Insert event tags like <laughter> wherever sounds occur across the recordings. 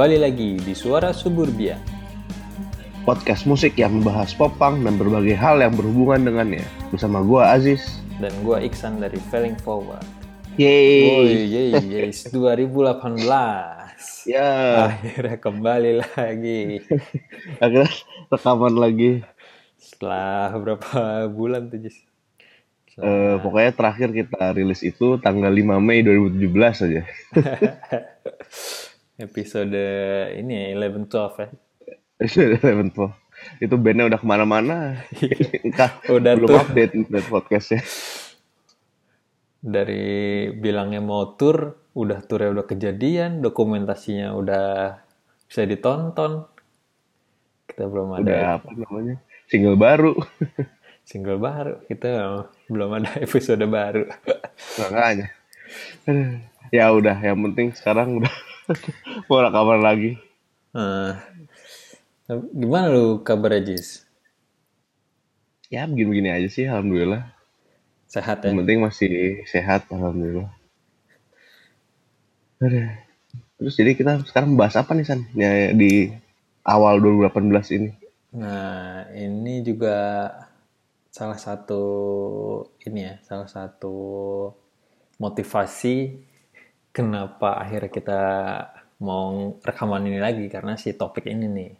Kembali lagi di Suara Suburbia. podcast musik yang membahas popang dan berbagai hal yang berhubungan dengannya. Bersama gua Aziz. Dan gua Iksan dari Failing Forward. Yeay. Woi, yeay, yeay, <laughs> 2018. Ya, Akhirnya kembali lagi. <laughs> akhirnya rekaman lagi. Setelah berapa bulan tuh, Jis? Eh, pokoknya terakhir kita rilis itu tanggal 5 Mei 2017 aja. <laughs> Episode ini ya, 11-12 ya. Eleven Twelve. Itu bandnya udah ke mana-mana. Entah, Udah belum tuh. update internet podcastnya. Dari bilangnya mau tour, udah tournya udah kejadian, dokumentasinya udah bisa ditonton. Kita belum ada Udah apa namanya? Single baru. <laughs> single baru, kita belum ada episode baru. Makanya. Ya udah, yang penting sekarang udah mau rekaman lagi. Nah, gimana lu kabar Jis? Ya begini-begini aja sih, alhamdulillah. Sehat ya? Yang penting masih sehat, alhamdulillah. Aduh. Terus jadi kita sekarang bahas apa nih San? Ya, di awal 2018 ini. Nah, ini juga salah satu ini ya, salah satu motivasi kenapa akhirnya kita mau rekaman ini lagi karena si topik ini nih.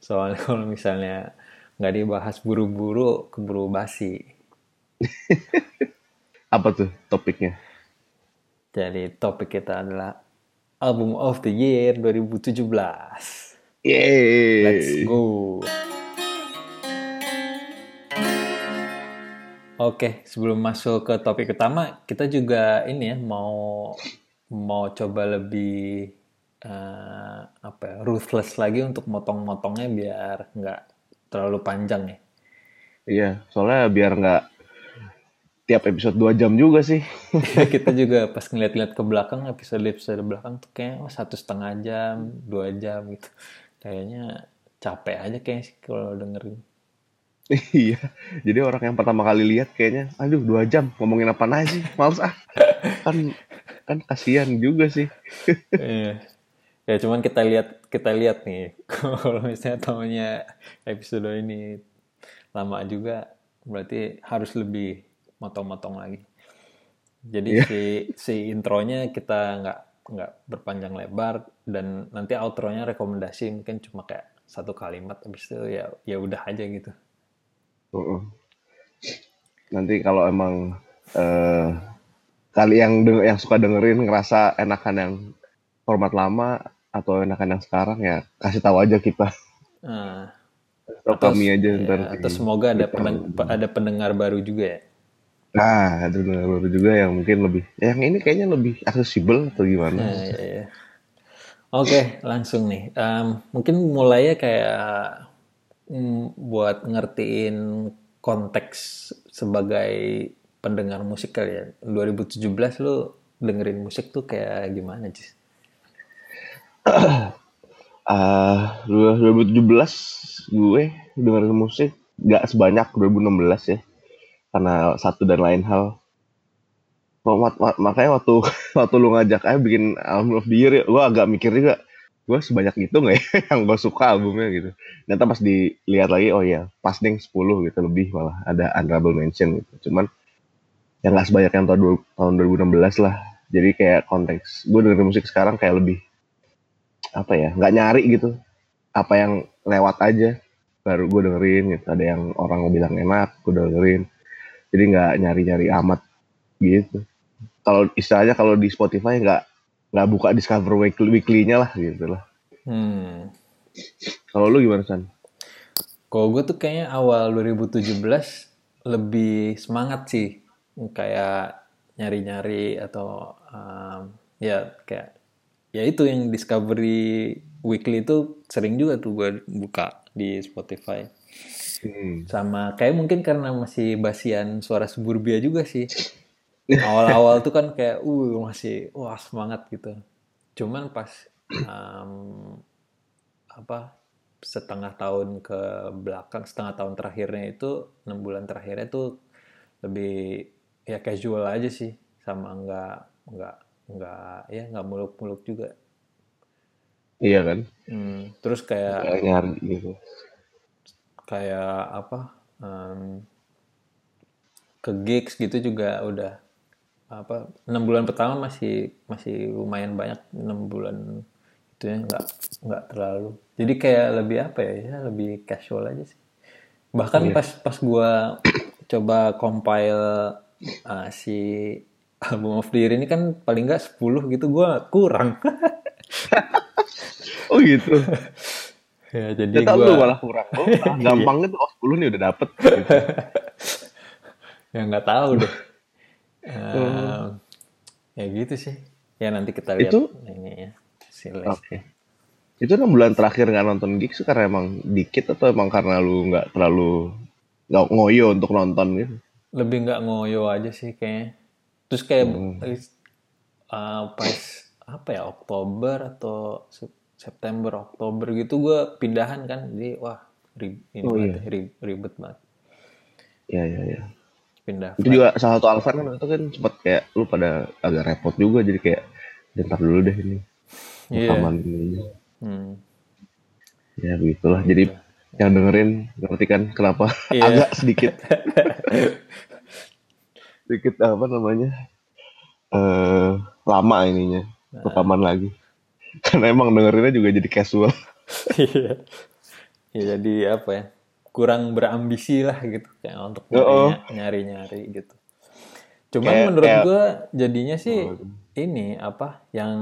Soalnya <laughs> kalau misalnya nggak dibahas buru-buru, keburu basi. <laughs> Apa tuh topiknya? Jadi topik kita adalah album of the year 2017. Yeay. Let's go. Oke, sebelum masuk ke topik utama, kita juga ini ya mau mau coba lebih eh, apa ya, ruthless lagi untuk motong-motongnya biar nggak terlalu panjang ya. Iya, soalnya biar nggak tiap episode 2 jam juga sih. <laughs> kita juga pas ngeliat-ngeliat ke belakang episode-episode belakang tuh kayak oh, satu setengah jam, dua jam gitu. Kayaknya capek aja kayaknya sih kalau dengerin. <laughs> iya. Jadi orang yang pertama kali lihat kayaknya, aduh dua jam ngomongin apa aja sih? Males ah. <laughs> Kan kan kasihan juga sih. Iya. Ya cuman kita lihat kita lihat nih <laughs> kalau misalnya tahunya episode ini lama juga berarti harus lebih motong-motong lagi. Jadi Iya. si si intronya kita nggak nggak berpanjang lebar dan nanti outronya rekomendasi mungkin cuma kayak satu kalimat habis itu ya ya udah aja gitu. Heeh. Nanti kalau emang eh kali yang deng- yang suka dengerin ngerasa enakan yang format lama atau enakan yang sekarang ya kasih tahu aja kita. Nah, Atau kami aja ya, ntar. atau semoga ada pendeng- ada pendengar baru juga ya. Nah, ada dengar baru juga yang mungkin lebih yang ini kayaknya lebih aksesibel atau gimana? Nah, iya, iya. Oke, langsung nih. Em, mungkin mulainya kayak mm, buat ngertiin konteks sebagai pendengar musik kali ya. 2017 lu dengerin musik tuh kayak gimana, Cis? <clears throat> Ah, 2017 gue dengerin musik gak sebanyak 2016 ya. Karena satu dan lain hal. Mak- mak- makanya waktu <laughs> waktu lu ngajak aja bikin album of the year ya, gue agak mikir juga gue sebanyak itu nggak ya <laughs> yang gue suka albumnya gitu. Ternyata pas dilihat lagi, oh iya, pas deng 10 gitu lebih malah ada honorable mention gitu. Cuman yang nggak sebanyak yang tahun, tahun 2016 lah. Jadi kayak konteks gue dengerin musik sekarang kayak lebih apa ya nggak nyari gitu apa yang lewat aja baru gue dengerin gitu ada yang orang bilang enak gue dengerin jadi nggak nyari-nyari amat gitu kalau istilahnya kalau di Spotify nggak nggak buka discover weekly weekly-nya lah gitu lah Hmm. kalau lu gimana san Kalau gue tuh kayaknya awal 2017 lebih semangat sih. Kayak nyari-nyari atau em, ya kayak ya itu yang Discovery Weekly itu sering juga tuh gue buka di Spotify. Hmm. Sama kayak mungkin karena masih basian suara suburbia juga sih. <laughs> Awal-awal tuh kan kayak uh masih wah semangat gitu. Cuman pas em, apa setengah tahun ke belakang, setengah tahun terakhirnya itu enam bulan terakhirnya tuh lebih ya casual aja sih, sama nggak nggak nggak ya nggak muluk-muluk juga Iya kan? Hmm, terus kayak Kayak nyari gitu. kayak apa? em, ke gigs gitu juga udah apa enam bulan pertama masih masih lumayan banyak enam bulan itu ya nggak nggak terlalu jadi kayak lebih apa ya ya lebih casual aja sih bahkan pas pas gua coba compile uh, si album of the year ini kan paling nggak 10 gitu gua kurang <laughs> Oh gitu. ya jadi gua lu malah kurang. Oh, <laughs> ah, gampang itu. Oh 10 nih udah dapet. Gitu. <laughs> ya nggak tahu deh Em, ya gitu sih ya nanti kita lihat Itu- ini ya. Oke. Itu enam bulan terakhir nggak nonton gigs karena emang dikit atau emang karena lu nggak terlalu nggak ngoyo untuk nonton gitu? Lebih nggak ngoyo aja sih kayaknya terus kayak Hmm. uh, pas apa ya Oktober atau Sep- September Oktober gitu gue pindahan kan jadi wah rib- ini Oh, banget, ri- ribet banget Ya ya ya. pindah Itu juga salah satu alasan kan itu kan sempat kayak lu pada agak repot juga jadi kayak bentar dulu deh ini Iya. rekaman ini. Hmm. Ya begitulah. Jadi yang dengerin ngerti kan kenapa Iya. <laughs> agak sedikit <laughs> sedikit apa namanya eh lama ininya rekaman lagi <laughs> karena emang dengerinnya juga jadi casual Iya. ya jadi apa ya kurang berambisi lah gitu kayak untuk Oh. nyari-nyari gitu cuman Kayak- menurut kayak- gue jadinya sih Oh. ini apa yang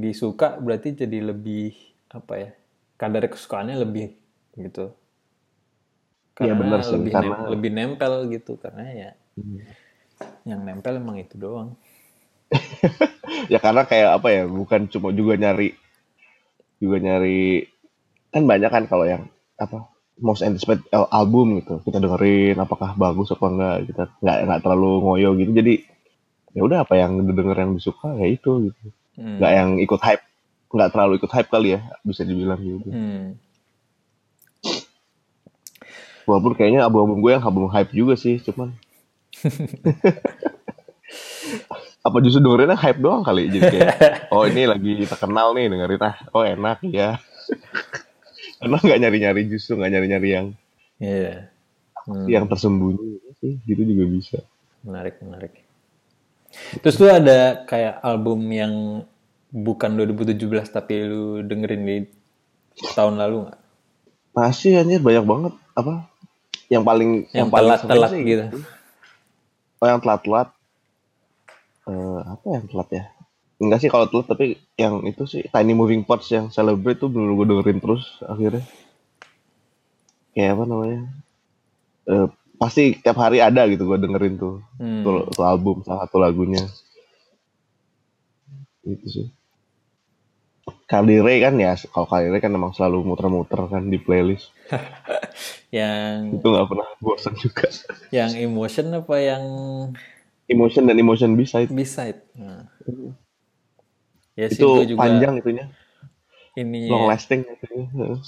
disuka berarti jadi lebih apa ya kadar kesukaannya lebih gitu. Iya, benar sih, lebih karena- nem- lebih nempel gitu karena ya yang nempel emang itu doang. <laughs> Ya karena kayak apa ya bukan cuma juga nyari juga nyari kan banyak kan kalau yang apa most anticipated al- album gitu kita dengerin apakah bagus apa enggak kita nggak nggak terlalu ngoyo gitu jadi ya udah apa yang denger yang disuka ya itu gitu. Hmm. nggak yang ikut hype nggak terlalu ikut hype kali ya bisa dibilang gitu. Hmm. Walaupun kayaknya album-album gue yang album hype juga sih cuman <laughs> apa justru dengerinnya hype doang kali jadi kayak <laughs> oh ini lagi terkenal nih dengerin ah oh enak ya <laughs> karena nggak nyari-nyari justru nggak nyari-nyari yang Iya. Hmm. yang tersembunyi sih gitu juga bisa Menarik, menarik. Terus tuh ada kayak album yang bukan 2017 tapi lu dengerin di tahun lalu nggak? masih anjir banyak banget apa yang paling Yang paling telat-telat sering sih gitu. oh yang telat-telat? Eh, apa yang telat ya? Enggak sih kalau telat tapi yang itu sih Tiny Moving Parts yang Celebrate tuh bener gue dengerin terus akhirnya. Kayak apa namanya? Eh, pasti tiap hari ada gitu gue dengerin tuh. Hmm. tuh, tuh album salah satu lagunya. Itu sih Carly Rae kan ya kalau Carly Rae kan emang selalu muter-muter kan di playlist <laughs> Yang itu nggak pernah bosan juga yang emotion apa yang emotion dan emotion beside beside? Nah. Ya sih itu juga panjang itunya ini long ya, lasting itunya Heeh.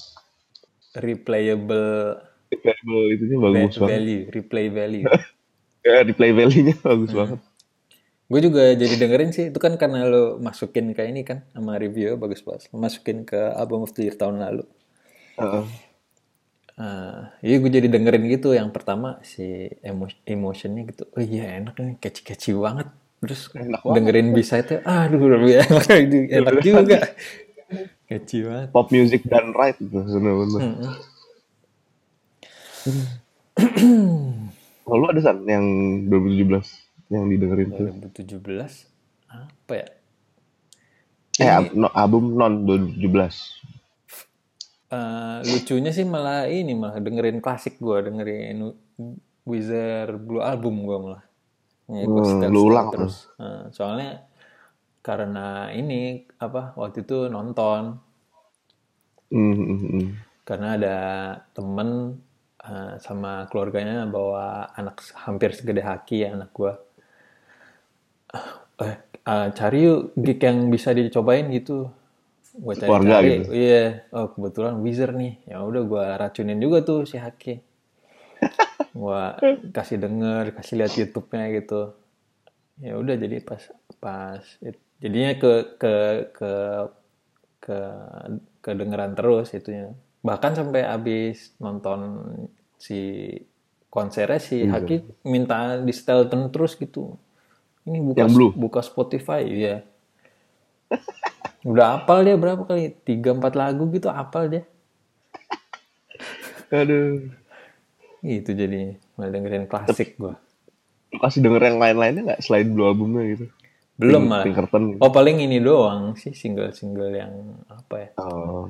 replayable Replayable itunya bagus banget value, replay value. <laughs> ya replay value-nya bagus Hmm. banget Gue juga jadi dengerin sih, itu kan karena lo masukin ke ini kan, sama review bagus banget. Lo masukin ke album of the year tahun lalu. Heeh. Ah, iya gue jadi dengerin gitu. Yang pertama si emo emotionnya gitu. Oh iya enak nih. Catchy catchy banget. Terus Enak banget. dengerin bisa itu aduh lebih <laughs> enak enak juga. Catchy banget. Pop music dan right itu bener-bener Mm-mm. kalau lu ada san yang 2017 yang didengerin tuh. 2017 apa ya? Eh ab- no, album non 2017 Eh, lucunya sih malah ini malah dengerin klasik gue dengerin Wizard Blue album gue malah. Ya, gua Hmm, setel- lu ulang terus. Nah, soalnya karena ini apa waktu itu nonton. Hmm, hmm, karena ada temen eh, sama keluarganya bawa anak hampir segede haki ya anak gua eh eh, cari yuk gig yang bisa dicobain gitu. Gua cari Keluarga cari gitu? iya. Oh kebetulan Wizard nih. Ya udah gua racunin juga tuh si haki. <laughs> Gua kasih denger kasih lihat YouTube-nya gitu. Ya udah jadi pas pas it- jadinya ke ke ke ke kedengeran terus itunya. Bahkan sampai habis nonton si konsernya si Iya. Haki minta di setelkan terus gitu ini buka Yang Blue? buka Spotify ya udah apal dia berapa kali tiga empat lagu gitu apal dia Aduh. itu jadi malah dengerin klasik gua Lu kasih denger yang lain-lainnya nggak selain blue albumnya gitu? belum Pink- malah Pinkerton gitu. oh paling ini doang sih single-single yang apa ya Oh.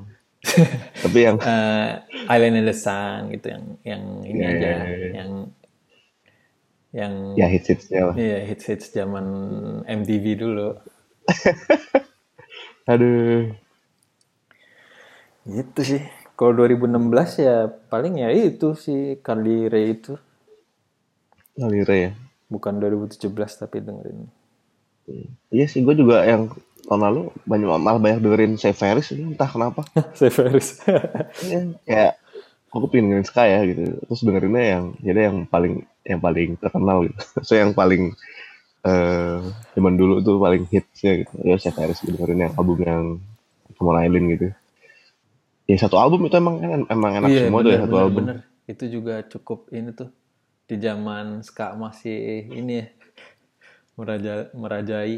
<laughs> Tapi yang eh Island in the Sun gitu yang yang ini Iya, aja iya, iya. yang yang ya hits hitsnya lah. iya hits hits zaman MTV dulu <laughs> Aduh. gitu sih kalau 2016 ya paling ya itu si Carly Rae itu Ngalire ya. bukan 2017 tapi dengerin Iya sih, gue juga yang tahun lalu banyak malah banyak dengerin Severus ini entah kenapa. <laughs> Severus Iya, kayak aku pengen dengerin Sky ya gitu. Terus dengerinnya yang jadi yang paling yang paling terkenal gitu. <laughs> So yang paling eh zaman dulu tuh paling hitsnya gitu. Ya Severus gitu, dengerin yang album yang on Island gitu. Ya satu album itu emang emang enak iya semua tuh ya bener, satu bener, album. bener. itu juga cukup ini tuh di zaman ska masih ini ya meraja merajai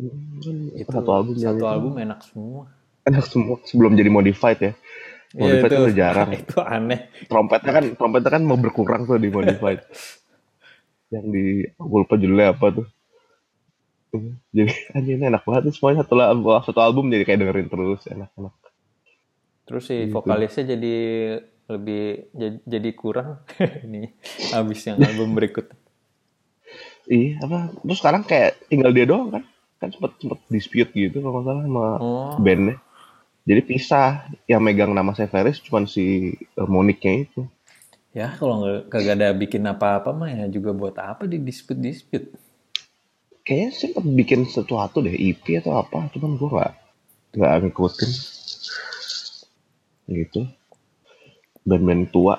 Hmm, itu satu album satu itu. album enak semua enak semua sebelum jadi modified ya. Iya, Modified itu, kan udah jarang. <laughs> itu aneh. Trompetnya kan trompetnya kan mau berkurang tuh di modified yang di aku lupa judulnya apa tuh? Jadi anjir ini enak banget semuanya. Satu album satu album jadi kayak dengerin terus enak-enak. Terus si Gitu. vokalisnya jadi lebih jadi, jadi kurang. <laughs> Ini habis yang album berikut. Iya apa terus sekarang kayak tinggal dia doang kan? Kan sempet sempet dispute gitu kalau nggak salah sama oh. bandnya jadi pisah yang megang nama Severus cuman si eh, Moniknya itu. Ya kalau nggak kagak ada bikin apa-apa mah ya juga buat apa di dispute dispute kayaknya sempet bikin sesuatu deh EP atau apa cuman gua nggak nggak ngikutin. Gitu. Band-band tua.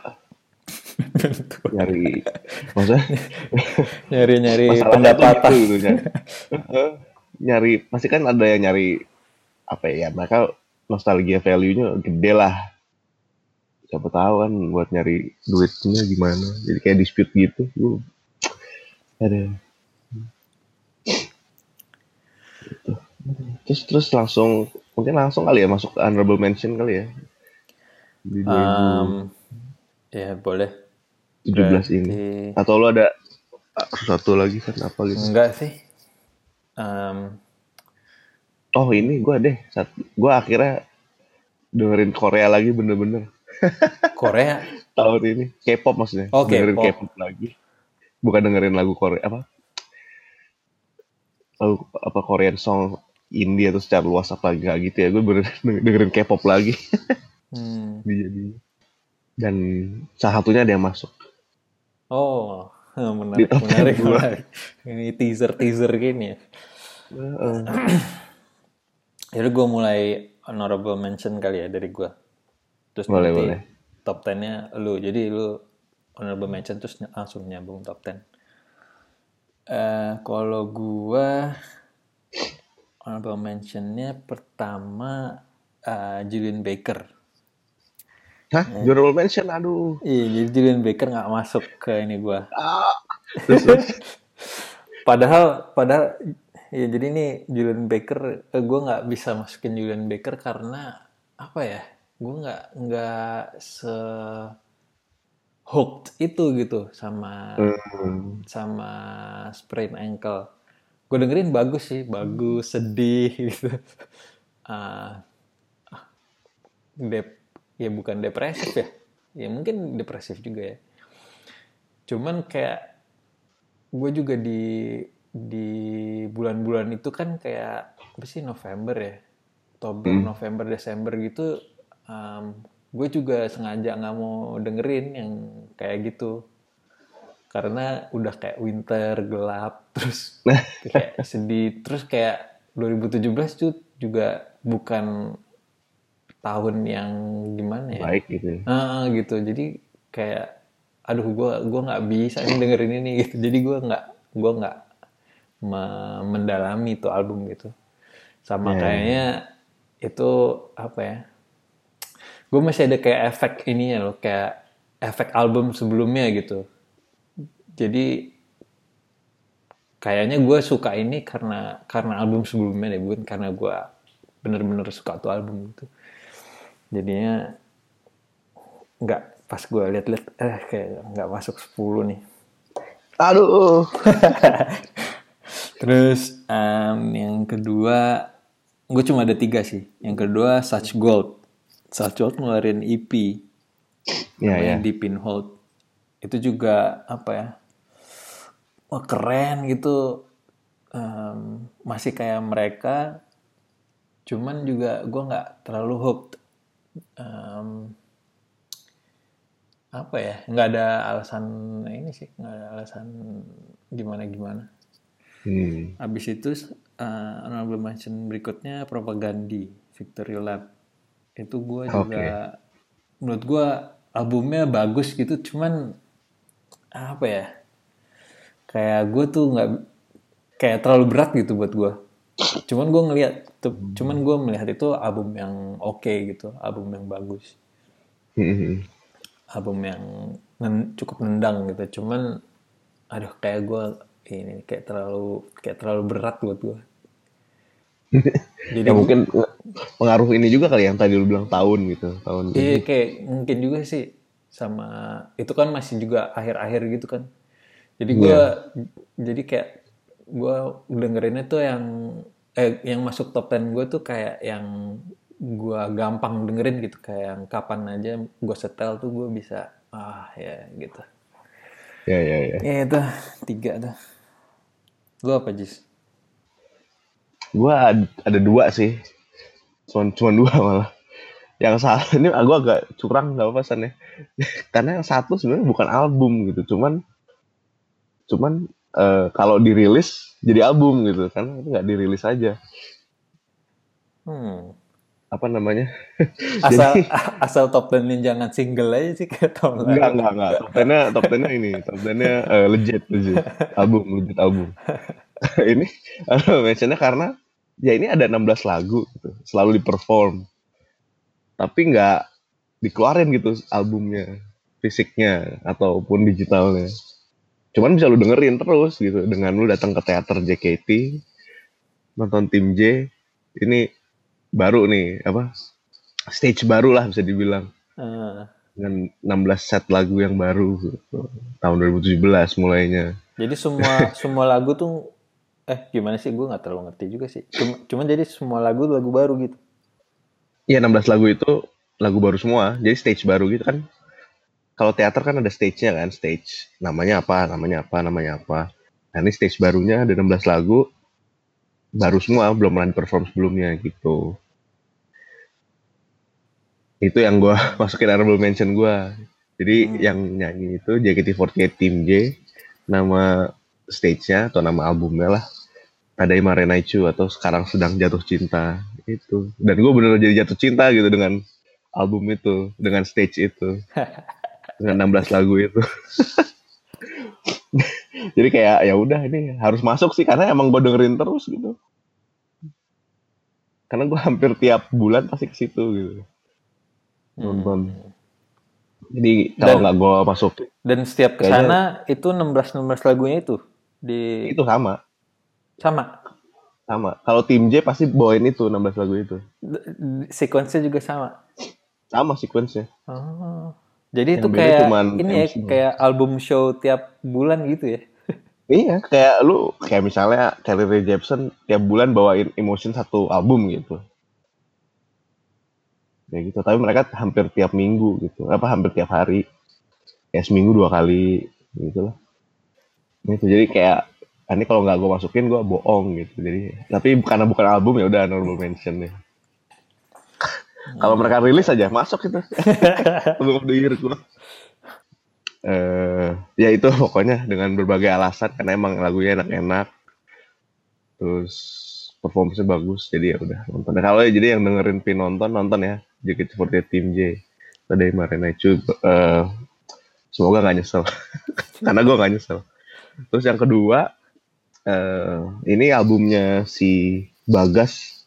<laughs> Nyari maksudnya? Nyari nyari pendapatan gitu, gitu nyari, nyari pasti kan ada yang nyari apa ya mereka nostalgia value-nya gede lah. Siapa tahu kan buat nyari duitnya gimana. Jadi kayak dispute gitu ada. Gitu. terus terus langsung mungkin langsung kali ya masuk ke honorable mention kali ya. Di 2017 Em, ya boleh. ini. Berarti- atau lo ada ah, sesuatu lagi kan apa gitu? Enggak sih. Em, Oh ini gue deh, saat gue akhirnya dengerin Korea lagi bener-bener <laughs> Korea tahun ini. K-pop maksudnya. Oh, dengerin K-pop. Lagi. Bukan dengerin lagu Korea apa? Lagu apa Korean song India atau secara luas apa enggak gitu ya. Gue bener dengerin K-pop lagi. <laughs> Hmm. Jadi dan salah satunya ada yang masuk. oh <laughs> menarik menarik, 10 gua. menarik. ini teaser teaser gini ya. <clears throat> Jadi gue mulai honorable mention kali ya dari gue. Terus Boleh, nanti boleh. top 10-nya lu. Jadi lu honorable mention terus langsung nyambung top 10. Eh kalau gue honorable mention-nya pertama eh, Julian Baker. Hah? Honorable mention, aduh. Iya, jadi Julian Baker nggak masuk ke ini gue. Ah. Terus, terus. <laughs> Padahal, padahal, ya jadi ini Julian Baker, eh, gue nggak bisa masukin Julian Baker karena apa ya? Gue nggak nggak se hooked itu gitu sama Hmm. sama sprain ankle. Gue dengerin bagus sih, bagus, sedih <laughs> gitu. Ah, dep, ya bukan depresif ya, ya mungkin depresif juga ya. Cuman kayak gue juga di di bulan-bulan itu kan kayak apa sih November ya, Oktober, November, Desember gitu, gue juga sengaja nggak mau dengerin yang kayak gitu. Karena udah kayak winter gelap <laughs> terus kayak sedih. Terus kayak 2017 tuh juga bukan tahun yang gimana ya? Baik gitu. Ah, gitu. Jadi kayak aduh gua gua nggak bisa nih dengerin ini gitu. Jadi gua nggak gua nggak mendalami tuh album gitu sama Ya. kayaknya itu apa ya gue masih ada kayak efek ini ya loh kayak efek album sebelumnya gitu jadi kayaknya gue suka ini karena karena album sebelumnya deh bukan karena gue bener-bener suka tuh album gitu jadinya nggak pas gue liat-liat eh kayak nggak masuk 10 nih Aduh. <laughs> terus um, yang kedua gue cuma ada tiga sih. Yang kedua Such Gold. Such Gold ngeluarin EP Ya, namanya ya. Deep in Hold. Itu juga apa ya wah keren gitu. Em, masih kayak mereka cuman juga gue nggak terlalu hooked. Em, apa ya nggak ada alasan ini sih nggak ada alasan gimana gimana Hmm. Habis itu uh, honorable mention berikutnya Propagandi Victory Lab. Itu gue juga menurut gue albumnya bagus gitu cuman apa ya? Kayak gue tuh nggak kayak terlalu berat gitu buat gue. Cuman gue ngelihat tuh, cuman gue melihat itu album yang oke gitu, album yang bagus, Hmm. album yang cukup nendang gitu. Cuman aduh kayak gue ini kayak terlalu kayak terlalu berat buat gue. Jadi <laughs> Ya mungkin pengaruh ini juga kali yang tadi lu bilang tahun gitu, tahun. iya kayak mungkin juga sih sama itu kan masih juga akhir-akhir gitu kan. Jadi gue jadi kayak gue dengerinnya tuh yang eh yang masuk top 10 gue tuh kayak yang gue gampang dengerin gitu kayak yang kapan aja gue setel tuh gue bisa ah ya gitu. Ya ya ya. Ya itu tiga tuh. Lu apa Jis? Gua ad- ada dua sih. Cuman cuman dua malah. Yang satu ini gua agak curang nggak apa pesannya. <laughs> Karena yang satu sebenarnya bukan album gitu, cuman cuman eh, kalau dirilis jadi album gitu kan nggak dirilis aja Hmm. Apa namanya? <laughs> Asal asal top 10 jangan single aja sih kayak tahun lalu. enggak enggak enggak. Top 10 nya top 10 nya ini top 10 nya eh, legit legit. Album legit album. <laughs> Ini uh, mentionnya karena ya ini ada 16 lagu gitu selalu di perform tapi nggak dikeluarin gitu albumnya fisiknya ataupun digitalnya. Cuman bisa lu dengerin terus gitu dengan lu datang ke teater JKT nonton tim J ini baru nih apa stage baru lah bisa dibilang. Eh, dengan 16 set lagu yang baru gitu. tahun 2017 mulainya. Jadi semua <laughs> semua lagu tuh eh gimana sih? Gue nggak terlalu ngerti juga sih. Cuma cuman jadi semua lagu lagu baru gitu. Iya 16 lagu itu lagu baru semua. Jadi stage baru gitu kan. Kalau teater kan ada stage-nya kan stage namanya apa namanya apa namanya apa. Nah ini stage barunya ada 16 lagu baru semua belum pernah perform sebelumnya gitu itu yang gue <laughs> masukin honorable mention gue jadi Hmm. yang nyanyi itu JKT48 Team J nama stage-nya atau nama albumnya lah. Tadai Marenaichu atau sekarang sedang jatuh cinta itu. Dan gue bener jadi jatuh cinta gitu dengan album itu dengan stage itu. <laughs> Dengan 16 lagu itu. <laughs> Jadi kayak ya udah ini harus masuk sih karena emang gue dengerin terus gitu. Karena gue hampir tiap bulan pasti ke situ gitu nonton jadi kalau nggak gue masuk Dan setiap ke sana itu 16 16 lagunya itu di itu sama sama sama kalau tim J pasti bawain itu 16 lagu itu sequence-nya juga sama. sama sequence-nya Oh. Jadi Yang itu kayak cuman ini ya kayak album show tiap bulan gitu ya. <laughs> Iya, kayak lu kayak misalnya Kelly Rae Jepsen tiap bulan bawain Emotion satu album gitu. Ya gitu, tapi mereka hampir tiap minggu gitu. Apa hampir tiap hari. Ya seminggu dua kali gitu lah. Gitu. Jadi kayak ah, ini kalau nggak gue masukin gue bohong gitu. Jadi tapi karena bukan album ya udah honorable mention deh. Kalau mereka rilis aja masuk itu. Album of the year gue. Eh, ya itu pokoknya dengan berbagai alasan karena emang lagunya enak-enak terus performance bagus jadi ya udah nonton. Kalau jadi yang dengerin pin nonton nonton ya. JKT48 Team J. Tadi Marina Chu eh, semoga nggak nyesel. <laughs> Karena gue nggak nyesel. Terus yang kedua eh, ini albumnya si Bagas.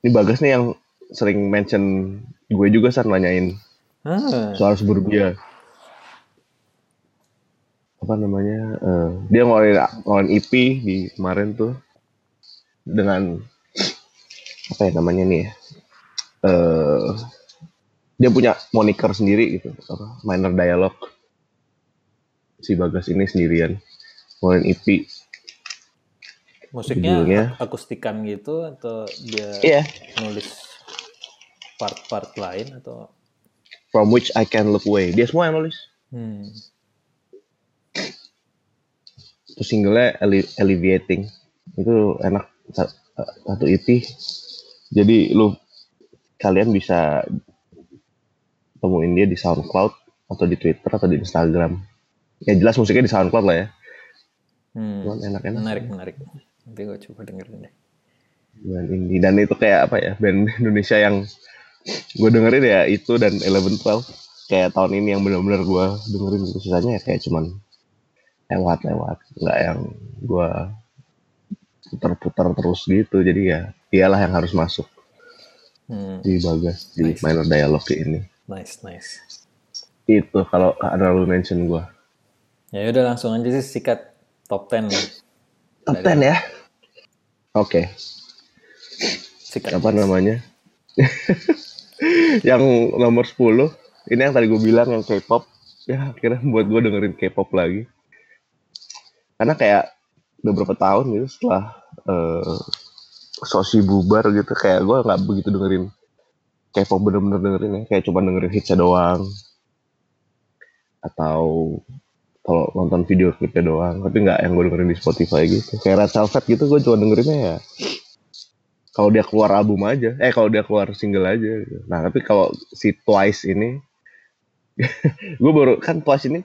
Ini Bagas nih yang sering mention gue juga san nanyain Ah, soal suburbia apa namanya eh, dia ngeluarin ngeluarin EP di kemarin tuh dengan apa ya namanya nih ya eh dia punya moniker sendiri gitu apa minor dialog si Bagas ini sendirian ngeluarin EP musiknya Judulnya? ak- akustikan gitu atau dia iya. nulis part-part lain atau? From which I can look away. Dia semua yang nulis. Hmm. terus singlenya Alle- Alleviating. Itu enak satu EP jadi lu kalian bisa temuin dia di SoundCloud atau di Twitter atau di Instagram. Ya jelas musiknya di SoundCloud lah ya. Hmm. cuman enak-enak. menarik menarik. Nanti gue coba dengerin deh. Band indie. Dan itu kayak apa ya band <laughs> Indonesia yang gue dengerin ya itu dan Eleven Twelve. Kayak tahun ini yang benar-benar gue dengerin gitu sisanya ya kayak cuman lewat-lewat. Nggak yang gue putar-putar terus gitu. Jadi ya iyalah yang harus masuk. Hmm. di bagas di Nice. minor dialog ini nice nice. Itu kalau ada lu mention gue ya udah langsung aja sih sikat top 10 lah. top 10 ya? Oke. Sikat. Apa namanya? <laughs> Yang nomor 10 ini yang tadi gue bilang yang K-pop. Ya akhirnya buat gue dengerin K-pop lagi. Karena kayak beberapa tahun gitu setelah eh, Sosi bubar gitu. Kayak gue nggak begitu dengerin K-pop bener-bener dengerin ya. Kayak cuma dengerin hitsnya doang. Atau kalau nonton video klipnya doang. Tapi nggak yang gue dengerin di Spotify gitu. Kayak Red Velvet gitu gue cuma dengerinnya ya. Kalau dia keluar album aja. Eh kalau dia keluar single aja gitu. nah tapi kalau si Twice ini <laughs> gue baru kan Twice ini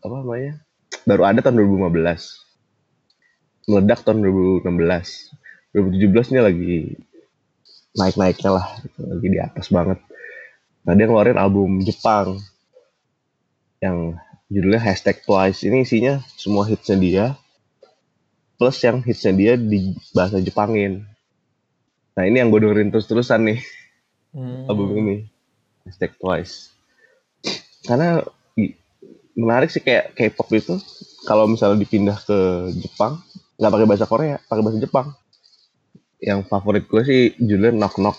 apa namanya baru ada tahun 2015 meledak tahun 2016 2017 nya lagi naik-naiknya lah gitu. lagi di atas banget. Nah dia ngeluarin album Jepang yang judulnya hashtag Twice. Ini isinya semua hitsnya dia plus yang hitsnya dia di bahasa Jepangin. Nah ini yang gue dengerin terus-terusan nih Hmm. album ini hashtag Twice. Karena menarik sih kayak K-pop itu kalau misalnya dipindah ke Jepang nggak pakai bahasa Korea pakai bahasa Jepang. Yang favorit gue sih judulnya Knock Knock.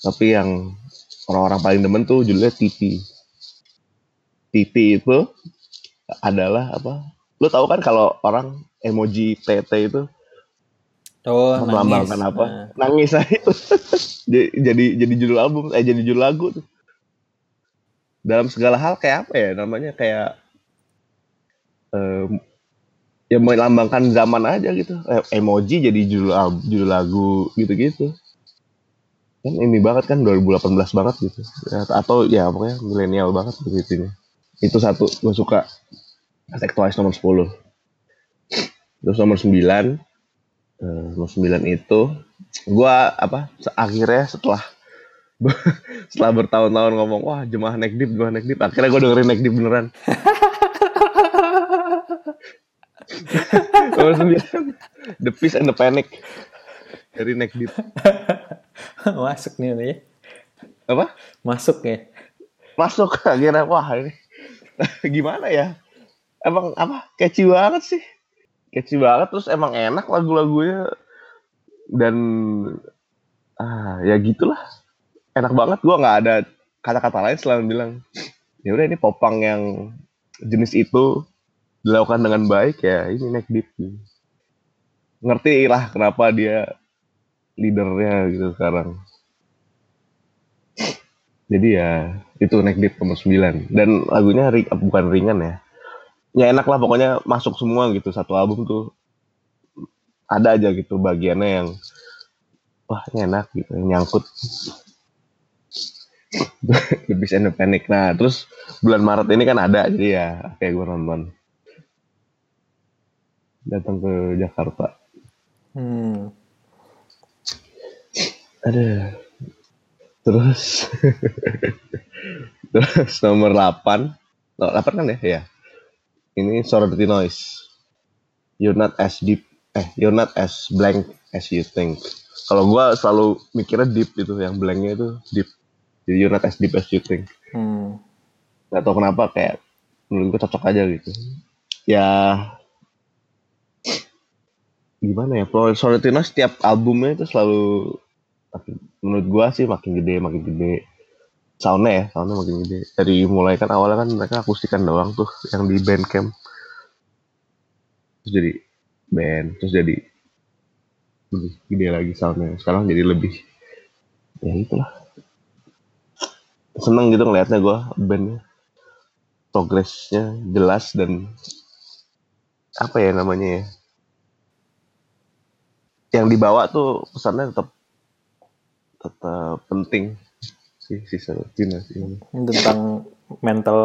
Tapi yang orang-orang paling demen tuh judulnya TP TP itu adalah apa? Lu tahu kan kalau orang emoji TT itu? Oh melambangkan nangis. apa? Nah, nangis aja. Itu <laughs> jadi jadi jadi judul album eh jadi judul lagu tuh. Dalam segala hal kayak apa ya namanya? Kayak em, ya melambangkan zaman aja gitu. Eh, emoji jadi judul judul lagu gitu-gitu. Kan ini banget kan 2018 banget gitu. Ya, atau ya pokoknya milenial banget begitu itu satu gue suka. Attack Twice nomor 10 terus nomor 9 eh, nomor 9 itu gua apa akhirnya setelah <laughs> setelah bertahun-tahun ngomong wah jemaah nekdip jemaah nekdip akhirnya gue dengerin nekdip beneran <laughs> nomor 9 The Peace and the Panic. Dari nekdip <laughs> masuk nih nih apa? Masuk ya. Masuk <laughs> akhirnya wah ini. <laughs> Gimana ya? Emang apa? Catchy banget sih. Catchy banget terus emang enak lagu-lagunya. Dan ah ya gitulah. Enak banget gua nggak ada kata-kata lain selain bilang ya udah ini popang yang jenis itu dilakukan dengan baik ya ini neck deep ngerti lah kenapa dia leadernya gitu sekarang. Jadi ya itu neck deep nomor 9 dan lagunya ri- bukan ringan ya. Ya enak lah pokoknya masuk semua gitu satu album tuh. Ada aja gitu bagiannya yang wah ini enak gitu yang nyangkut. <laughs> The Beast nah terus bulan Maret ini kan ada jadi ya kayak gue nonton datang ke Jakarta. Hmm. ada. Terus. <laughs> Terus nomor 8 no, 8 kan ya? Ya ini Sorority Noise. You're not as deep. Eh you're not as blank as you think. Kalau gue selalu mikirnya deep itu yang blanknya itu deep. Jadi you're not as deep as you think. Hmm. nggak tahu kenapa kayak menurut gue cocok aja gitu. Ya gimana ya Pro Sorrentino setiap albumnya itu selalu menurut gua sih makin gede makin gede. Soundnya ya soundnya makin gede. Dari mulai kan awalnya kan mereka akustikan doang tuh yang di Bandcamp. Terus jadi band terus jadi lebih gede lagi soundnya. Sekarang jadi lebih ya itulah. Seneng gitu ngelihatnya gua bandnya. Progresnya jelas dan apa ya namanya ya yang dibawa tuh pesannya tetap tetap penting sih si Sorrentino sih Tentang mental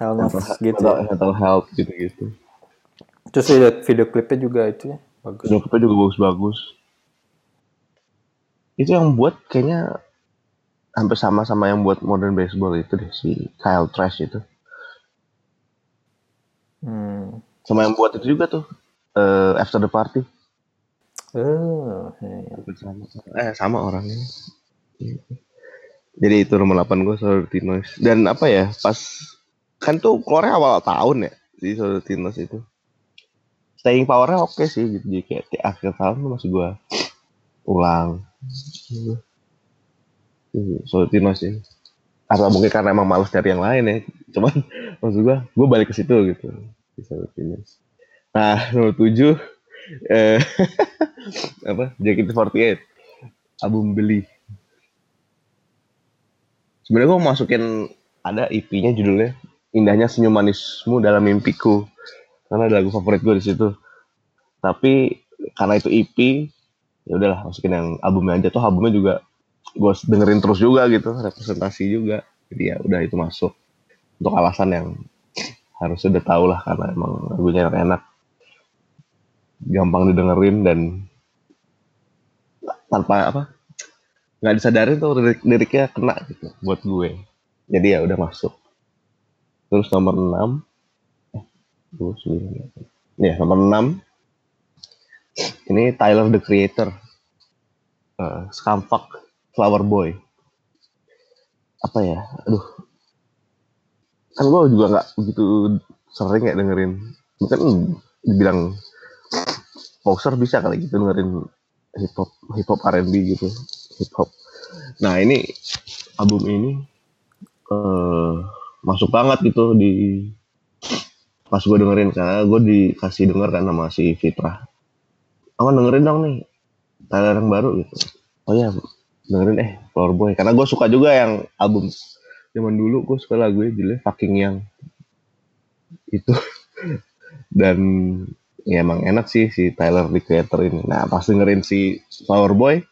health mental, gitu. mental, ya. mental health gitu-gitu Terus video, video klipnya juga itu ya. Bagus. Nyokapnya juga bagus-bagus itu yang buat kayaknya hampir sama sama yang buat modern baseball itu deh si Kyle Trash itu Hmm. sama yang buat itu juga tuh eh, After the Party Oh, iya. Sama. Eh sama orangnya. Jadi itu nomor 8 gue Sorrentinos dan apa ya pas kan tuh keluarnya awal tahun ya si Sorrentinos itu. Staying powernya oke sih gitu. Jadi kayak di akhir tahun tuh masih gue ulang. Gitu. Sorrentinos sih atau mungkin karena emang males cari yang lain ya. Cuman <laughs> maksud gue gue balik ke situ gitu si Sorrentinos nah nomor 7 eh <laughs> apa? JKT48 album beli. Sebenarnya gue masukin ada EP-nya judulnya indahnya senyum manismu dalam mimpiku. Karena ada lagu favorit gue di situ. Tapi karena itu EP ya udahlah masukin yang albumnya aja. Tuh albumnya juga gue dengerin terus juga gitu representasi juga. Jadi ya udah itu masuk. Untuk alasan yang harus udah tau lah karena emang lagunya enak gampang didengerin dan tanpa apa nggak disadarin tuh lirik liriknya kena gitu buat gue. Jadi ya udah masuk. Terus nomor 6 eh, dua, sembilan, delapan. ya nomor 6 ini Tyler the Creator. Uh, Scumfuck Flower Boy. Apa ya? Aduh. Kan gue juga nggak begitu sering ya dengerin. Mungkin dibilang poser bisa kali gitu dengerin hip hop hip hop R&B gitu hip hop nah ini album ini eh masuk banget gitu di pas gue dengerin karena gue dikasih denger kan sama si Fitra Aman dengerin dong nih Tyler yang baru gitu. Oh ya dengerin eh Flower Boy. Karena gue suka juga yang album zaman dulu gue suka lagunya judulnya Fucking Young. Itu. <laughs> Dan ya emang enak sih si Tyler the Creator ini. Nah pas dengerin si Flower Boy,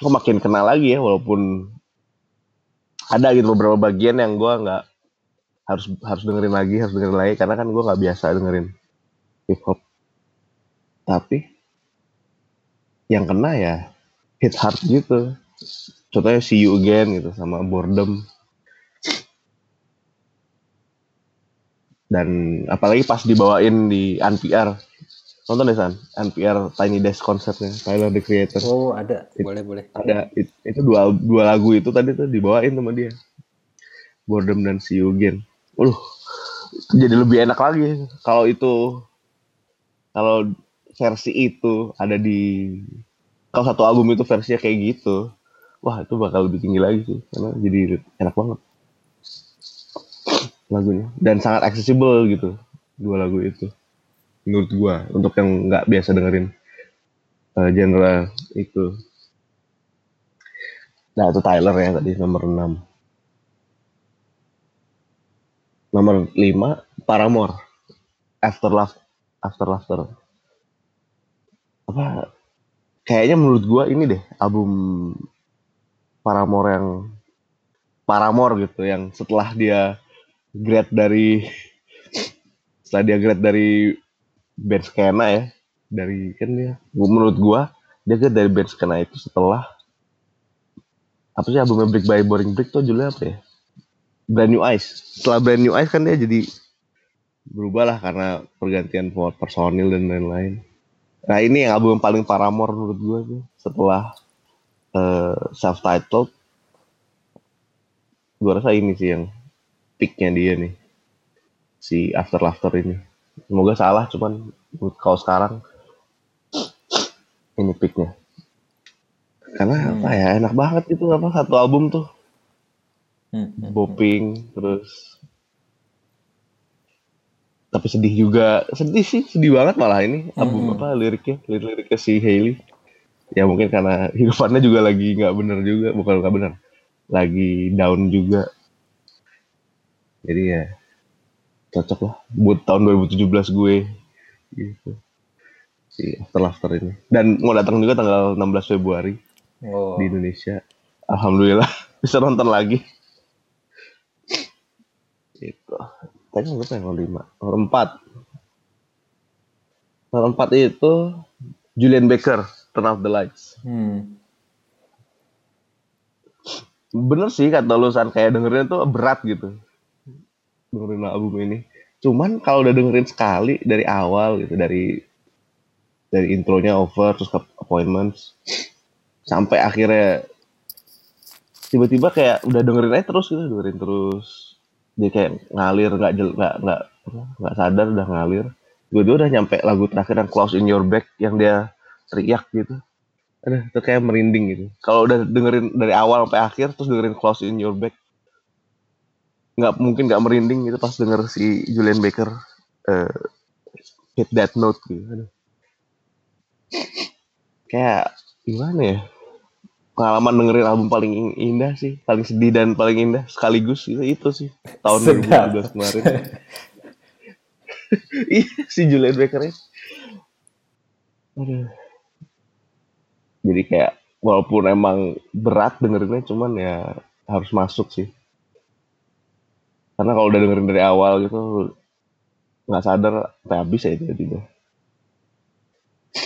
kok makin kenal lagi ya walaupun ada gitu beberapa bagian yang gue nggak harus harus dengerin lagi harus dengerin lagi karena kan gue nggak biasa dengerin hip hop. Tapi yang kena ya hit hard gitu. Contohnya See You Again gitu sama Boredom. Dan apalagi pas dibawain di NPR nonton deh San. NPR Tiny Desk konsernya Tyler the Creator. Oh, ada. It- Boleh, boleh. ada. It- itu dua dua lagu itu tadi tuh dibawain sama dia. Boredom dan See You Again. Uh jadi lebih enak lagi kalau itu kalau versi itu ada di kalau satu album itu versinya kayak gitu wah itu bakal lebih tinggi lagi sih. Karena jadi enak banget lagunya. Dan sangat accessible gitu dua lagu itu. Menurut gua untuk yang nggak biasa dengerin eh, genre itu. Nah itu Tyler ya tadi nomor 6 nomor 5 Paramore. After Love After Laughter. Apa kayaknya menurut gua ini deh album Paramore yang Paramore gitu yang setelah dia grad dari setelah dia grad dari band skena ya. Dari kan dia gua- menurut gua dia grad dari band skena itu setelah apa sih albumnya Brick by Boring Brick tuh judulnya apa ya? Brand New Eyes. Setelah Brand New Eyes kan dia jadi berubah lah karena pergantian personil dan lain-lain. Nah ini yang album paling Paramore menurut gua tuh setelah eh, self titled gue rasa ini sih yang peaknya dia nih. Si After Laughter ini. Semoga salah cuman kalau sekarang ini peaknya. Karena apa ya enak banget itu apa satu album tuh. Hmm, hmm. bopping terus tapi sedih juga. Sedih sih sedih banget malah ini album Mm-mm. apa liriknya lirik-liriknya si Hailey. Ya mungkin karena <laughs> hidupannya juga lagi nggak bener juga bukan nggak bener lagi down juga jadi ya cocok lah buat tahun 2017 gue gitu si After Laughter ini dan mau datang juga tanggal 16 Februari Oh. di Indonesia. Alhamdulillah <laughs> bisa nonton lagi. Itu. Tadi nomor berapa ya? Nomor lima. Nomor empat. Nomor empat itu Julian Baker, Turn Off the Lights. Hmm. Bener sih kata lu San, kayak dengerin tuh berat gitu. Dengerin album ini. Cuman kalau udah dengerin sekali dari awal gitu, dari dari intronya over terus ke appointments sampai akhirnya tiba-tiba kayak udah dengerin aja terus gitu dengerin terus. Dia kayak ngalir nggak nggak nggak nggak sadar udah ngalir. Gue udah nyampe lagu terakhir yang close in your back yang dia teriak gitu. Ada itu kayak merinding gitu. Kalau udah dengerin dari awal sampai akhir terus dengerin close in your back nggak mungkin nggak merinding gitu pas denger si Julian Baker eh, hit that note gitu. Aduh. kayak gimana ya? Pengalaman dengerin album paling in- indah sih paling sedih dan paling indah sekaligus itu itu sih tahun Sedap. 2012 kemarin. <laughs> Iya si Julian Baker ini. Aduh. Jadi kayak walaupun emang berat dengerinnya cuman ya harus masuk sih karena kalau udah dengerin dari awal gitu nggak sadar sampai habis ya tiba-tiba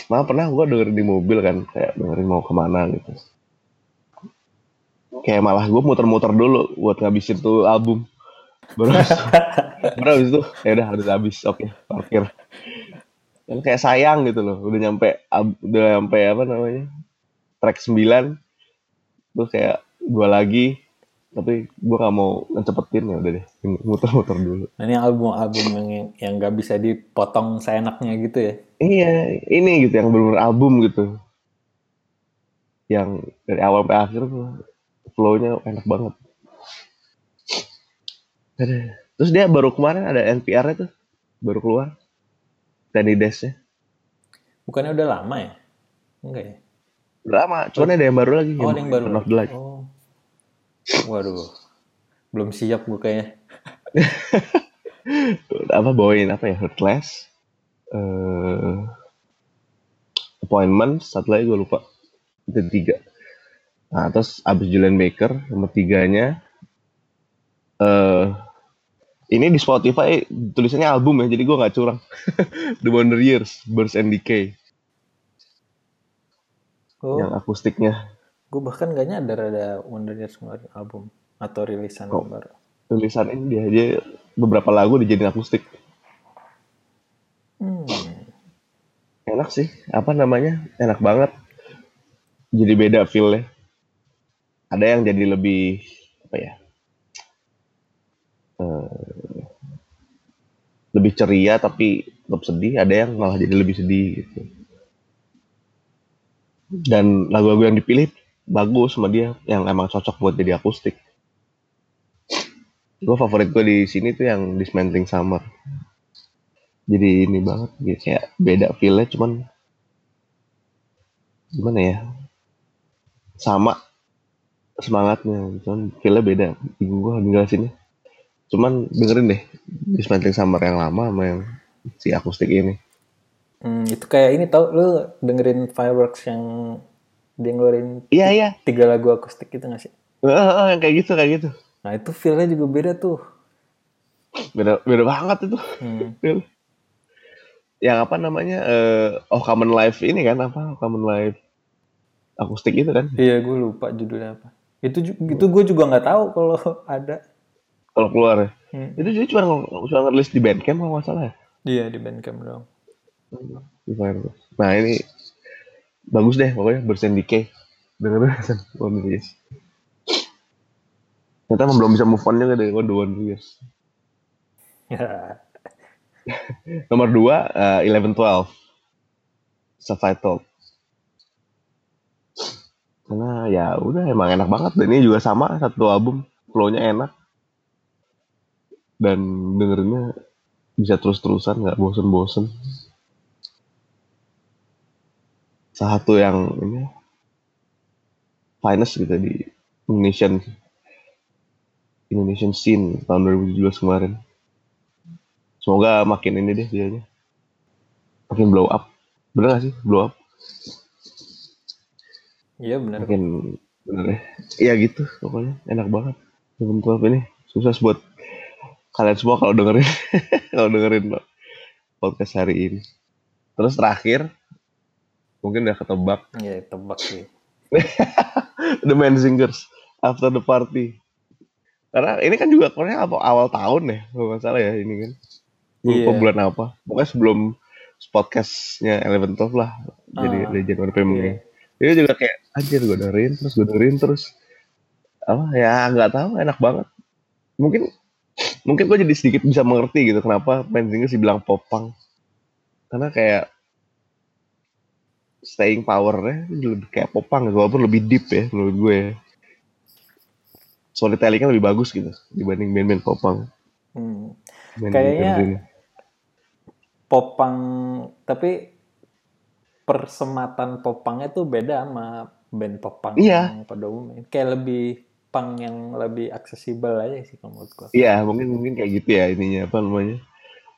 malah pernah gue dengerin di mobil kan kayak dengerin mau ke mana gitu. Kayak malah gue muter-muter dulu buat ngabisin tuh album. Baru baru habis itu ya udah harus habis oke parkir. Kan kayak sayang gitu loh udah nyampe udah nyampe apa namanya track 9 terus kayak gue lagi tapi gue gak mau ngecepetin ya udah deh muter-muter dulu Nah, ini album-album yang yang nggak bisa dipotong seenaknya gitu ya. Iya, ini gitu yang bener album gitu. Yang dari awal sampai akhir tuh flow-nya enak banget. Terus dia baru kemarin ada NPR-nya tuh, baru keluar. Tiny Desk-nya. Bukannya udah lama ya? Enggak ya? Udah lama, cuman ada yang baru lagi. Oh, ada yang baru. Light. Oh. Waduh. Belum siap gue kayaknya. <laughs> Apa bawain apa ya? Hurtless. Eh appointment, satu lagi gue lupa. Itu tiga. Nah, terus abis Julian Baker, nomor tiganya. eh ini di Spotify tulisannya album ya, jadi gue nggak curang. <laughs> The Wonder Years, Birth and Decay, Oh, yang akustiknya. Gue bahkan gak nyadar ada Wonder Years ngeluarin album atau rilisan Oh. baru. Tulisan ini dia, dia beberapa lagu dijadiin akustik. Hmm. Enak sih, apa namanya? Enak banget. Jadi beda feel-nya. Ada yang jadi lebih apa ya? eh, lebih ceria tapi tetap sedih. Ada yang malah jadi lebih sedih gitu. Dan lagu-lagu yang dipilih bagus sama dia, yang emang cocok buat jadi akustik. Gue favorit gue di sini tuh yang Dismantling Summer. Jadi ini banget, gitu. kayak beda feel-nya cuman gimana ya? Sama semangatnya, cuman feel-nya beda. Gue ngejelasinnya. Cuman dengerin deh Dismantling Summer yang lama sama yang si akustik ini. Hmm, itu kayak ini tau lu dengerin Fireworks yang dia ngeluarin Iya iya, tiga lagu akustik gitu gak sih? Yang kayak gitu kayak gitu. Nah itu feel-nya juga beda tuh. Beda beda banget itu. Hmm. <laughs> Yang apa namanya? eh oh Common Life ini kan apa? Oh, Common Life akustik itu kan? Iya gue lupa judulnya apa. Itu itu gue juga nggak tahu kalau <laughs> ada. Kalau keluar ya. Hmm. Itu juga cuma cuma ngerilis di Bandcamp kalau nggak salah ya. Iya di Bandcamp dong. Di Fireworks. Nah ini bagus deh pokoknya and Decay. dengerin San One Years ternyata emang belum bisa move on juga dari The One Years nomor dua uh, Eleven Twelve. Survival. Karena ya udah emang enak banget. Dan ini juga sama satu album. Flownya enak. Dan dengerinnya bisa terus-terusan nggak bosen-bosen satu yang ini finest gitu di Indonesian Indonesian scene tahun 2017 kemarin. Semoga makin ini deh dia makin blow up. Bener gak sih? Blow up? Iya bener. Makin bener ya. Iya gitu pokoknya. Enak banget. Bentuk ini. Sukses buat kalian semua kalau dengerin. <laughs> Kalau dengerin podcast hari ini. Terus terakhir mungkin udah ketebak. <laughs> Iya tebak sih. The Man Singers After the Party. Karena ini kan juga pokoknya awal, awal tahun ya kalau nggak salah ya ini kan. Lupa Iya. bulan apa. Pokoknya sebelum podcastnya Eleven Twelve lah jadi Ah, dari Januari Februari iya. dia juga kayak anjir gue dengerin terus gue dengerin terus apa ya nggak tahu enak banget. Mungkin mungkin gue jadi sedikit bisa mengerti gitu kenapa Man Singers dibilang popang. Karena kayak staying powernya lebih kayak popang gitu, walaupun lebih deep ya menurut gue ya. storytellingnya lebih bagus gitu dibanding band-band popang Hmm. band Kayaknya- band popang tapi persematan popangnya tuh beda sama band popang Iya. yang pada umumnya kayak lebih pang yang lebih aksesibel aja sih kalau menurut gua Iya, mungkin mungkin kayak gitu ya ininya apa namanya?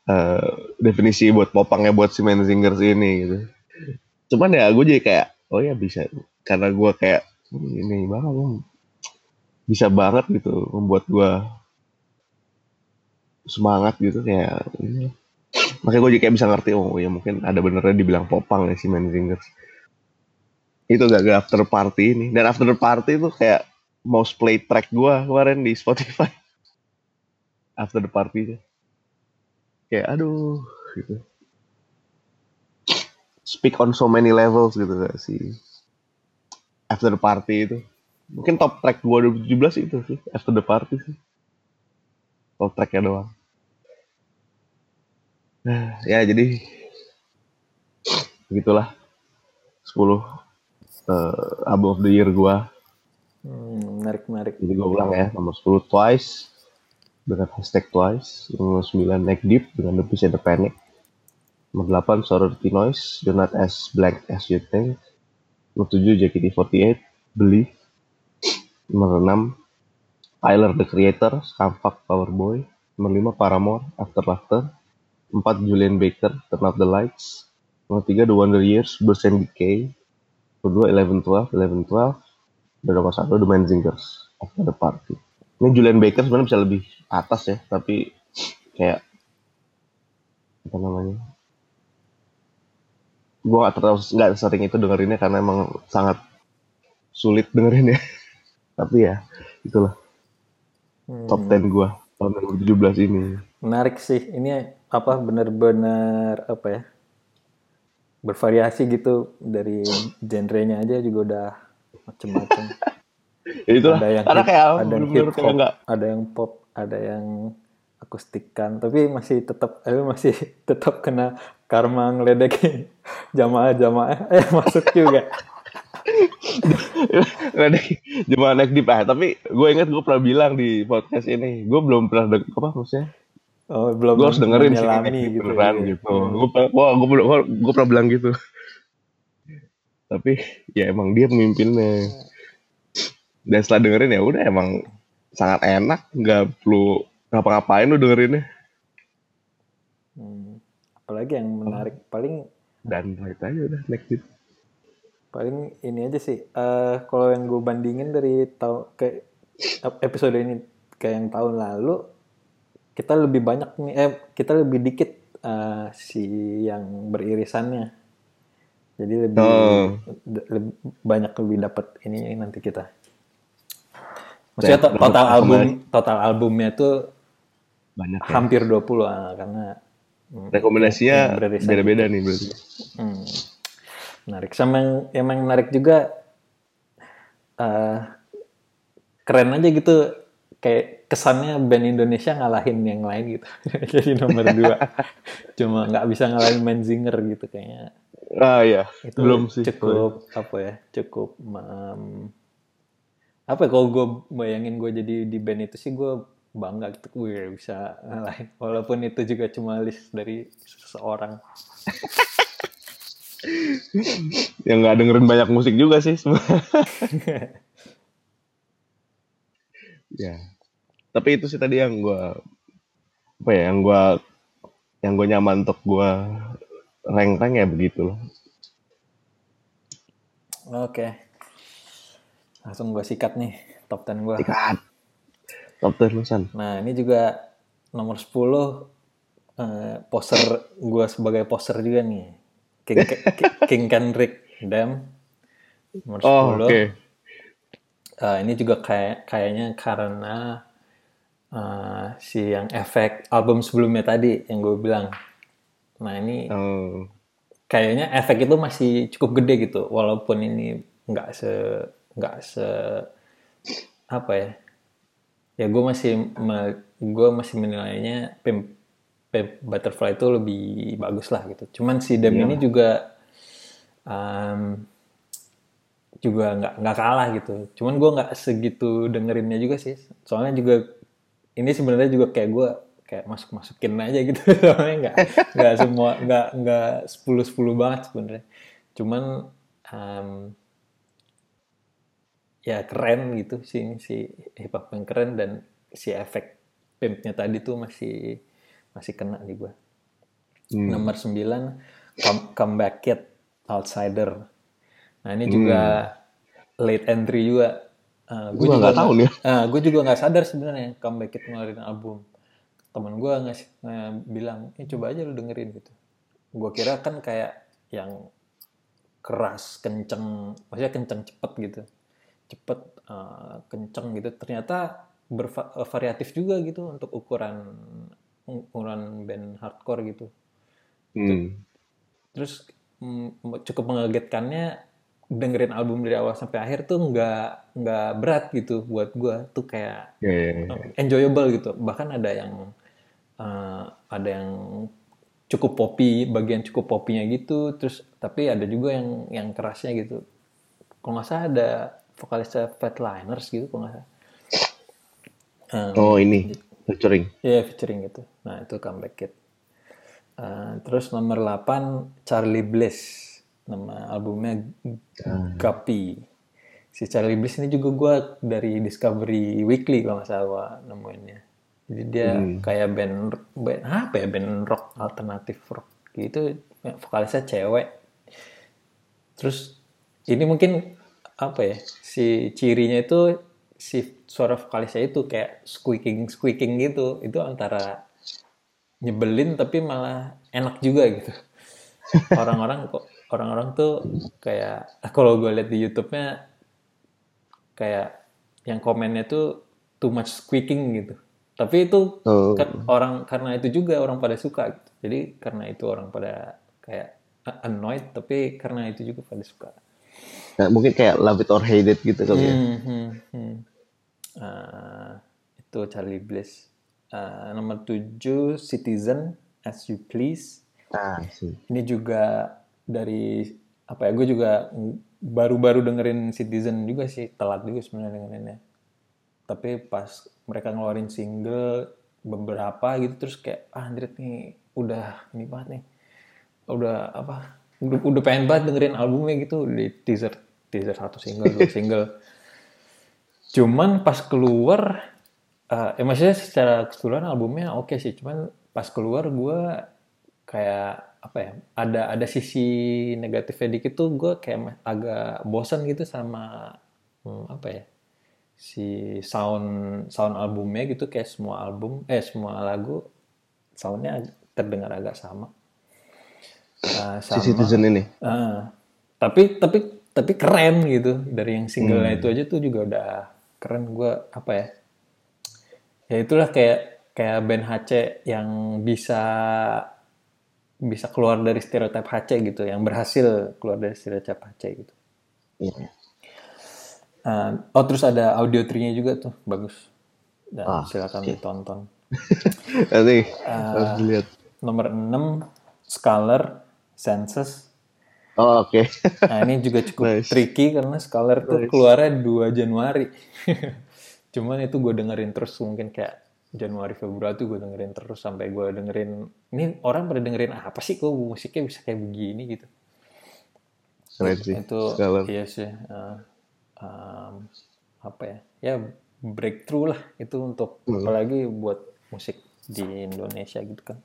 eh, definisi buat popangnya buat si Man Singers ini gitu. Cuman ya gue jadi kayak oh ya bisa karena gue kayak "Hmm, ini banget ya. bisa banget gitu membuat gue semangat gitu kayak ini. makanya gue jadi kayak bisa ngerti oh ya mungkin ada benernya dibilang popang ya si Man Singers itu gak gak after party ini dan after party itu kayak most play track gue kemarin di Spotify <laughs> after the party kayak aduh gitu speak on so many levels gitu gak sih? After the party itu. Mungkin top track 2017 itu sih after the party sih. Top tracknya doang. Nah <sighs> ya jadi begitulah. 10 uh, album of the year gua. Hmm, menarik menarik. Jadi gue ulang ya, nomor 10 Twice dengan hashtag Twice, nomor 9 Neck Deep dengan The Peace and the Panic, nomor 8 Sorority Noise, You're Not As Blank As You Think, nomor 7 JKT48, Believe, nomor 6 Tyler the Creator, Scumfuck Power Boy, nomor 5 Paramore, After Laughter, 4 Julian Baker, Turn Out the Lights, nomor 3 The Wonder Years, Burst and Decay, nomor 2 Eleven Twelve, Eleven Twelve, dan nomor satu The Man Singers After the Party. Ini Julian Baker sebenarnya bisa lebih atas ya, tapi kayak apa namanya? Gue gak terlalu nggak sering itu dengerinnya karena emang sangat sulit dengerinnya. <laughs> tapi ya itulah Hmm, top 10 gue tahun 2017 ini. menarik sih ini apa benar-benar apa ya bervariasi gitu dari genrenya aja juga udah macem-macem <laughs> Ya itulah. ada yang karena hip- kayak ada yang bener-bener hip hop, ada yang pop, ada yang akustikan, tapi masih tetap eh masih <laughs> tetap kena karma ngeledekin <laughs> jamaah-jamaah <laughs> eh masuk juga. Ada cuma naik di ah, tapi gue ingat gue pernah bilang di podcast ini gue belum pernah deng apa maksudnya Oh, belum gue harus dengerin sih Deep gitu. beneran ya. gitu gue wah gue belum gue pernah bilang gitu tapi ya emang dia pemimpinnya dan setelah dengerin ya udah emang sangat enak nggak perlu ngapa-ngapain lu dengerinnya Hmm. Apalagi yang menarik paling dan itu aja udah naik Deep. paling ini aja sih eh kalau yang gue bandingin dari tahun ke episode ini kayak yang tahun lalu kita lebih banyak nih eh kita lebih dikit eh, si yang beririsannya jadi lebih, Oh. lebih banyak lebih dapat ini nanti kita maksudnya Ya, to- total album total albumnya tuh banyak ya. hampir 20 ah, karena hmm, rekomendasinya beda-beda nih berarti Hmm. Menarik. Sama yang, yang menarik juga uh, keren aja gitu kayak kesannya band Indonesia ngalahin yang lain gitu <laughs> jadi nomor dua cuma nggak bisa ngalahin main Zinger gitu kayaknya ah ya itu belum sih cukup apa ya cukup um, apa ya kalau gue bayangin gue jadi di band itu sih gue bangga gitu gue bisa ngalahin. <laughs> Walaupun itu juga cuma list dari seseorang. <laughs> Yang nggak dengerin banyak musik juga sih <laughs> ya. Tapi itu sih tadi yang gue apa ya yang gue yang gue nyaman untuk gue rank ya begitu loh. Oke. Langsung gue sikat nih top 10 gue sikat top ten lu san nah ini juga nomor 10 eh, poser gue sebagai poser juga nih King, King Kendrick Dam nomor 10 oh oke Uh, ini juga kayak kayaknya karena uh, si yang efek album sebelumnya tadi yang gue bilang. Nah ini oh. kayaknya efek itu masih cukup gede gitu, walaupun ini nggak se nggak se apa ya? Ya gue masih me, gue masih menilainya Pimp, Pimp Butterfly itu lebih bagus lah gitu. Cuman si Dem Iya. ini juga um, juga nggak nggak kalah gitu. Cuman gue nggak segitu dengerinnya juga sih. Soalnya juga ini sebenarnya juga kayak gue kayak masuk masukin aja gitu. <laughs> Soalnya nggak nggak semua nggak nggak sepuluh sepuluh banget sebenarnya. Cuman em, ya keren gitu sih ini si hip hop yang keren dan si efek pimpnya tadi tuh masih masih kena di gue. Hmm. Nomor 9 come, Comeback Kid Outsider. Nah ini juga late entry juga. Uh, Gua nggak tahu nih. gue juga nggak sadar sebenarnya Comeback Kid ngeluarin album. Temen gue ngasih nge- bilang, eh coba aja lu dengerin gitu. Gue kira kan kayak yang keras, kenceng, maksudnya kenceng cepet gitu. Cepet, uh, kenceng gitu. Ternyata bervariatif juga gitu untuk ukuran ukuran band hardcore gitu Hmm. terus mm, cukup mengagetkannya dengerin album dari awal sampai akhir tuh nggak nggak berat gitu buat gua tuh kayak Ya, ya, ya. enjoyable gitu bahkan ada yang eh, ada yang cukup poppy bagian cukup popinya gitu terus tapi ada juga yang yang kerasnya gitu kalau nggak salah ada vokalisnya Fatliners gitu kalau nggak salah Eh, Oh ini featuring. Iya featuring gitu. Nah itu comeback kid. Uh, terus nomor 8 Charlie Bliss. Nama albumnya Guppy. Si Charlie Bliss ini juga gue dari Discovery Weekly kalau nggak salah gua nemuinnya. Jadi dia kayak band, band apa ya band rock alternatif rock gitu. Ya, Vokalisnya cewek. Terus ini mungkin apa ya si cirinya itu si suara vokalisnya itu kayak squeaking squeaking gitu itu antara nyebelin tapi malah enak juga gitu <laughs> orang-orang kok orang-orang tuh kayak kalau gue lihat di YouTube-nya kayak yang komennya tuh too much squeaking gitu tapi itu Oh. kan orang karena itu juga orang pada suka gitu. jadi karena itu orang pada kayak annoyed tapi karena itu juga pada suka Nah, mungkin kayak love it or hate it gitu kali ya. Hmm, hmm, hmm. Uh, itu Charlie Bliss. Uh, nomor 7 Citizen As You Please. Ah, sih. Ini juga dari apa ya? Gue juga baru-baru dengerin Citizen juga sih, telat juga sebenarnya dengerinnya. Tapi pas mereka ngeluarin single beberapa gitu terus kayak ah anjir nih udah ini banget nih. Udah apa? Udah, udah pengen banget dengerin albumnya gitu di teaser teaser satu single dua <laughs> single. Cuman pas keluar, eh ya maksudnya secara keseluruhan albumnya oke sih. Cuman pas keluar gue kayak apa ya? Ada ada sisi negatifnya dikit tuh gue kayak agak bosan gitu sama hmm, apa ya? Si sound sound albumnya gitu kayak semua album eh semua lagu soundnya terdengar agak sama. Eh, Si sama Citizen ini. Ah, tapi tapi tapi keren gitu dari yang singlenya itu aja tuh juga udah keren gue apa ya ya itulah kayak kayak band HC yang bisa bisa keluar dari stereotip HC gitu yang berhasil keluar dari stereotip HC gitu Iya. Uh, oh terus ada audio tree-nya juga tuh bagus. Dan Ah, silakan oke. ditonton. <laughs> Nanti Ah. harus dilihat. Nomor 6 Scholar Census. Oh, oke. Nah ini juga cukup Nice. tricky karena Scholar tuh Nice. keluarnya 2 Januari. <laughs> Cuman itu gue dengerin terus mungkin kayak Januari Februari tuh gue dengerin terus sampai gue dengerin ini orang pada dengerin apa sih kok musiknya bisa kayak begini gitu. Keren sih. itu Scholar. iya sih eh, um, apa ya ya breakthrough lah itu untuk Hmm. apalagi buat musik di Indonesia gitu kan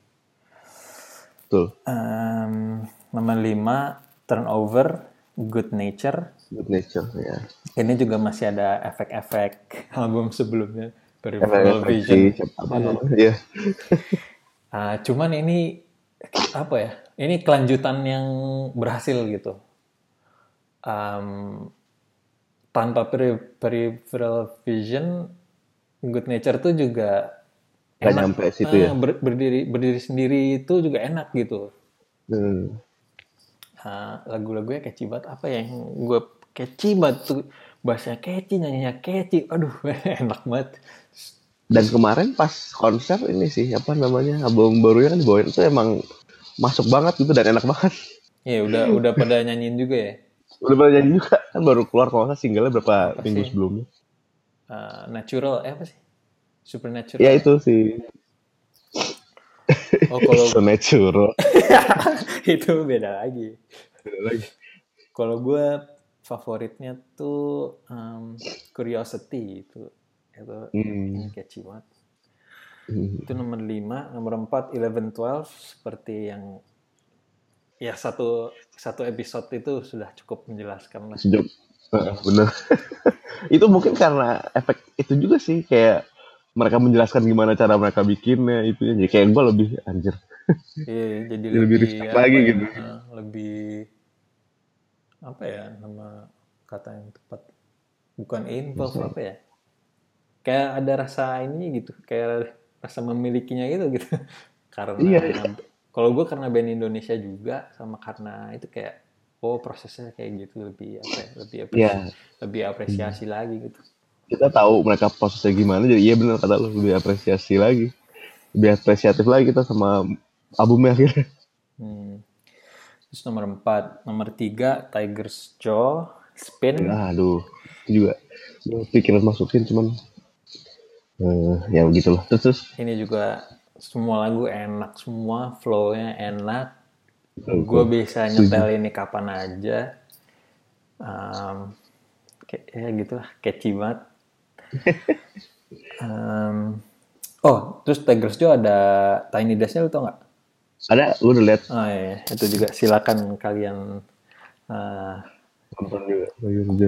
Betul. Em, nomor 5 turnover good nature Good nature ya. ini juga masih ada efek-efek album sebelumnya Peripheral Vision apa? Iya. <laughs> <laughs> Ah, cuman ini apa ya? Ini kelanjutan yang berhasil gitu. Am, tanpa peri- peripheral vision, good nature tuh juga Nggak nyampe situ ya? Ah, ber- berdiri berdiri sendiri itu juga enak gitu. Hmm. Ah, lagu-lagunya catchy banget. Apa yang gue catchy banget tuh bahasanya catchy, nyanyinya catchy. Aduh, <laughs> enak banget. Dan kemarin pas konser ini sih apa namanya album barunya kan dibawain itu emang masuk banget gitu dan enak banget. Ya udah udah pada nyanyiin juga ya. Udah pada nyanyi juga kan baru keluar kalau nggak singlenya berapa Apa minggu sih? sebelumnya. Ah, natural, eh apa sih? Supernatural. Ya itu sih. Oh kalau <laughs> So natural. <laughs> itu beda lagi. Beda lagi. Kalau gue favoritnya tuh um, Curiosity itu itu Hmm. catchy banget. Hmm. Itu nomor 5, nomor 4 11 12 seperti yang ya satu satu episode itu sudah cukup menjelaskan lah. Sejak Heeh, bener. <laughs> itu mungkin karena efek itu juga sih kayak mereka menjelaskan gimana cara mereka bikinnya itu jadi kayak gue lebih anjir. Iya, <laughs> jadi Lebih lebih, respect apa lagi ya, gitu. eh, lebih apa ya nama kata yang tepat. Bukan impulse apa ya? Kayak ada rasa ini gitu kayak rasa memilikinya gitu <laughs> gitu. Karena Iya. kalau gue karena band Indonesia juga sama karena itu kayak oh prosesnya kayak gitu lebih apa ya lebih apresiasi, Iya. lebih apresiasi lagi gitu kita tahu mereka prosesnya gimana jadi iya bener kata lu lebih apresiasi lagi lebih apresiatif lagi kita sama albumnya akhirnya Hmm. Terus nomor 4, nomor 3 Tigers Jaw Spin. aduh itu juga gue pikiran masukin cuman eh, ya begitulah terus terus Ini juga semua lagu enak semua, flow-nya enak. Gue bisa nyetel ini kapan aja. Um, kayak ya gitu lah, catchy banget. Um, oh, terus Tigers Jaw ada Tiny Desk-nya lu tau nggak? ada lu udah lihat. Oh iya, itu juga silakan kalian uh,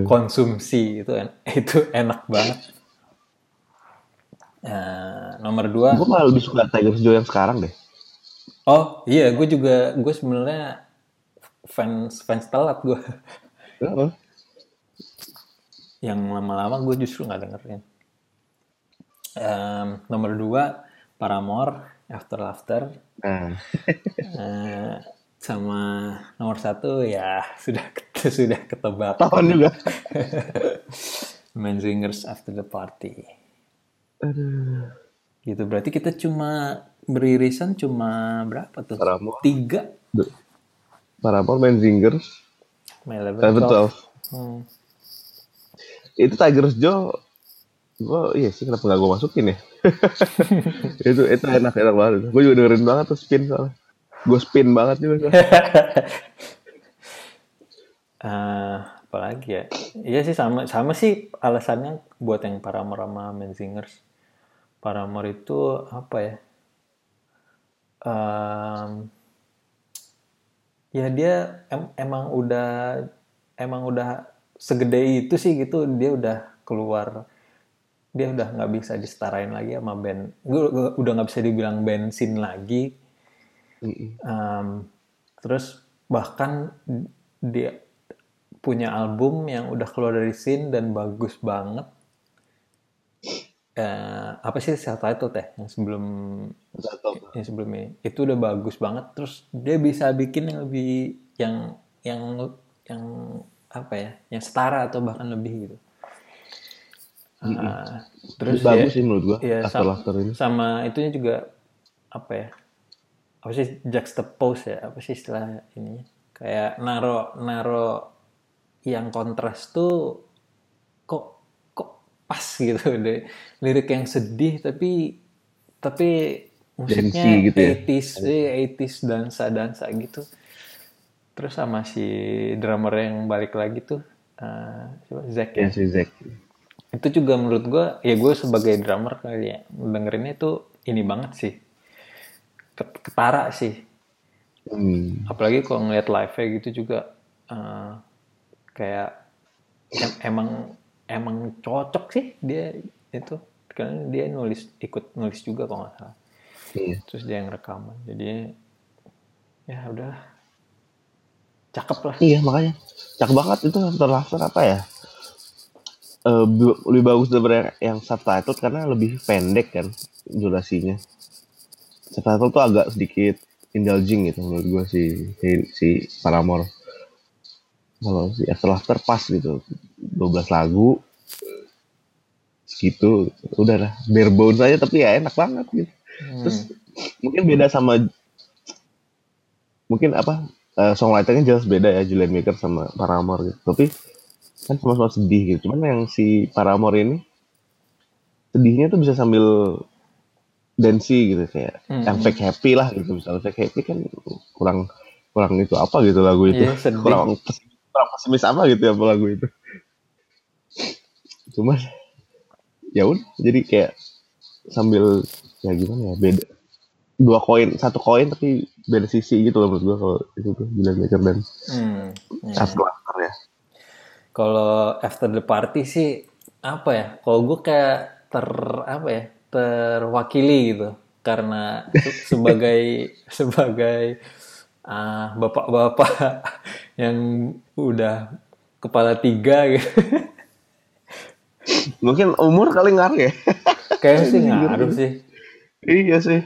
konsumsi. Itu en- <laughs> itu enak banget. Eh, nomor dua, gue malah lebih suka Tigers Jaw yang sekarang deh. Oh iya, gue juga gue sebenarnya fans fans telat gue. Yang lama-lama gue justru nggak dengerin. Em, nomor dua, Paramore, After Laughter. nah <laughs> Eh, sama nomor satu ya sudah <laughs> sudah ketebak. tahun juga <laughs> Menzingers After the Party. Aduh. Gitu berarti kita cuma beririsan cuma berapa tuh? Paramore. Tiga. Paramore main Zingers My Eleven. Twelve Hmm. Itu Tigers Jaw gue iya sih kenapa gak gue masukin ya <laughs> itu itu enak enak banget gue juga dengerin banget tuh spin soalnya gue spin banget juga <laughs> Eh, apalagi ya? Iya sih sama sama sih alasannya buat yang Paramore sama Menzingers. Paramore itu apa ya? Em, ya dia em- emang udah emang udah segede itu sih gitu dia udah keluar dia udah nggak bisa disetarain lagi sama band. Gue udah nggak bisa dibilang bensin lagi. Um, terus bahkan dia punya album yang udah keluar dari scene dan bagus banget. Eh, apa sih self title teh yang sebelum yang sebelum ini? Itu udah bagus banget. Terus dia bisa bikin yang lebih yang yang yang apa ya, yang setara atau bahkan lebih gitu. Uh, Terus bagus ya, sih menurut gua iya, After Laughter ini. sama itunya juga apa ya apa sih juxtapose ya apa sih istilah ini kayak naro naro yang kontras tuh kok kok pas gitu <laughs> deh lirik yang sedih tapi tapi musiknya gitu ya? 80s eh, 80s dansa dansa gitu terus sama si drummer yang balik lagi tuh siapa? Zack ya? Ya si Zack. itu juga menurut gue ya gue sebagai drummer kali ya dengerinnya itu ini banget sih. Ket- ketara sih. Hmm. apalagi kalau ngeliat live nya gitu juga eh, kayak em- emang emang cocok sih dia itu. Karena dia nulis ikut nulis juga kalau nggak salah. Iya. terus dia yang rekaman. Jadi ya udah cakep lah Iya makanya cakep banget itu Laughter apa ya? Eh, lebih bagus daripada yang subtitle karena lebih pendek kan durasinya. Subtitle tuh agak sedikit indulging gitu menurut gua si si, si Paramore. Kalau si After Laughter pas gitu, 12 lagu segitu udah lah bare bones aja tapi ya enak banget gitu. Terus mungkin beda sama mungkin apa eh, songwriternya jelas beda ya Julian Maker sama Paramore gitu. Tapi kan sama-sama sedih gitu. Cuman yang si Paramore ini sedihnya tuh bisa sambil dancey gitu kayak Hmm. yang fake happy lah gitu. Misalnya fake happy kan kurang kurang itu apa gitu lagu itu. Iya, sedih. kurang kurang pesimis apa gitu ya lagu itu. Cuman ya udah jadi kayak sambil ya gimana ya beda dua koin satu koin tapi beda sisi gitu loh menurut gua kalau itu tuh Julian Maker dan Hmm, ya. After Laughter ya. Kalau after the party sih apa ya? Kalau gue kayak ter apa ya? Terwakili gitu karena se- <laughs> sebagai sebagai ah, bapak-bapak yang udah kepala tiga gitu. Mungkin umur kali ngaruh ya. Kayaknya sih <laughs> ngaruh sih. iya sih.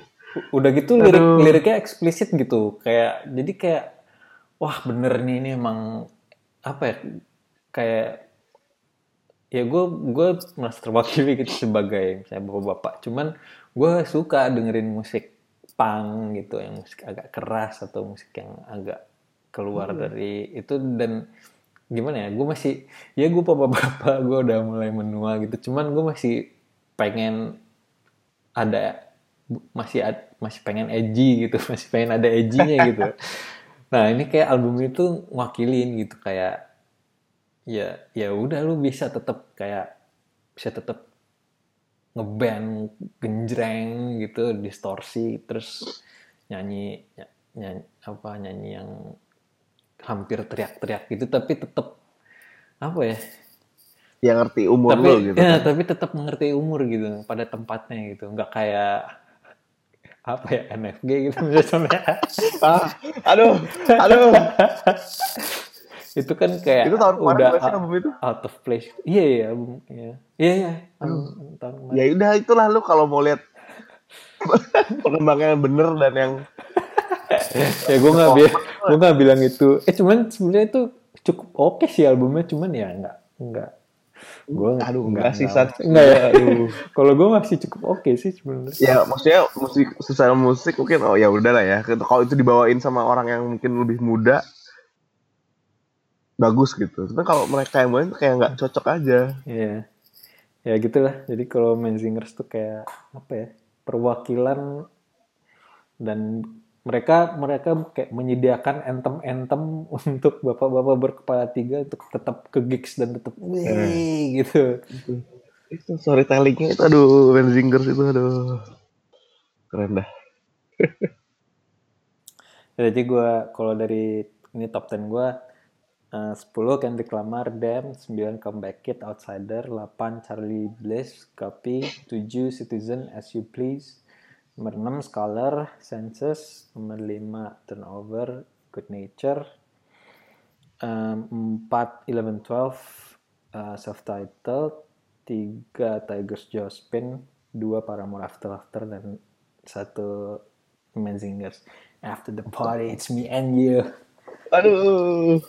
Udah gitu lirik liriknya eksplisit gitu. Kayak jadi kayak wah bener nih ini emang apa ya? Kayak ya gue gue merasa terwakili <laughs> gitu sebagai misalnya bapak-bapak. Cuman gue suka dengerin musik punk gitu, yang musik agak keras atau musik yang agak keluar dari itu dan gimana ya? Gue masih ya gue bapak-bapak gue udah mulai menua gitu. Cuman gue masih pengen ada masih masih pengen edgy gitu, <laughs> masih pengen ada edgy-nya gitu. Nah, ini kayak album itu ngwakilin gitu kayak ya ya udah lu bisa tetap kayak bisa tetap ngeband genjreng gitu distorsi terus nyanyi ny- nyanyi apa nyanyi yang hampir teriak-teriak gitu tapi tetap apa ya Yang ngerti umur tapi lo gitu. ya, tapi tetap mengerti umur gitu pada tempatnya gitu nggak kayak apa ya NFG gitu misalnya. <laughs> Ah, aduh, aduh. itu kan kayak Itu tahun kemarin udah out, album itu? out of place. Iya iya album iya. Iya iya. Album tahun kemarin. Ya udah itulah lu kalau mau lihat <laughs> perkembangan yang bener dan yang <laughs> ya gue nggak bilang gue nggak bilang itu. Eh cuman sebenarnya itu cukup oke sih albumnya cuman ya nggak nggak gue aduh enggak sih San. nggak ya <laughs> kalau gue masih cukup oke sih sebenarnya Ya maksudnya musik secara musik mungkin oh ya udah lah ya. Kalau itu dibawain sama orang yang mungkin lebih muda bagus gitu. Tapi kalau mereka yang main kayak nggak cocok aja. Iya. Ya gitulah. Jadi kalau main singers tuh kayak apa ya? Perwakilan dan mereka mereka kayak menyediakan anthem-anthem <laughs> untuk bapak-bapak berkepala tiga untuk tetap ke gigs dan tetap wih gitu. Itu storytellingnya itu aduh Benzingers itu aduh keren dah. <laughs> Jadi gue kalau dari ini top 10 gue uh, 10 Kendrick Lamar, Damn, 9 Comeback Kid, Outsider, 8 Charlie Bliss, Copy, 7 Citizen, As You Please, nomor 6 Scholar, Census, nomor 5 Turnover, Good Nature, um, 4 11 12 uh, Self-Titled, 3 Tigers Jospin, 2 Paramore After After, dan 1 Amazingers. After the party, it's me and you. Aduh.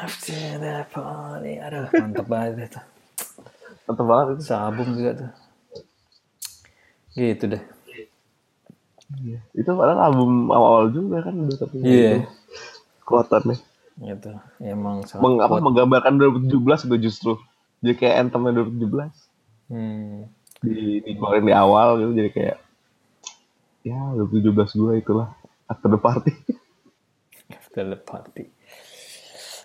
After the party, aduh mantap banget itu. mantep banget itu Sealbum juga tuh. Gitu deh. Iya. itu padahal album awal-awal juga kan udah tapi Iya. kekuatannya Gitu. Ya, emang sangat Meng, apa, kuat. menggambarkan 2017 itu justru jadi kayak anthemnya 2017 Hmm. di dikeluarin di awal gitu jadi kayak ya 2017 gue itulah after the party <laughs> After the party.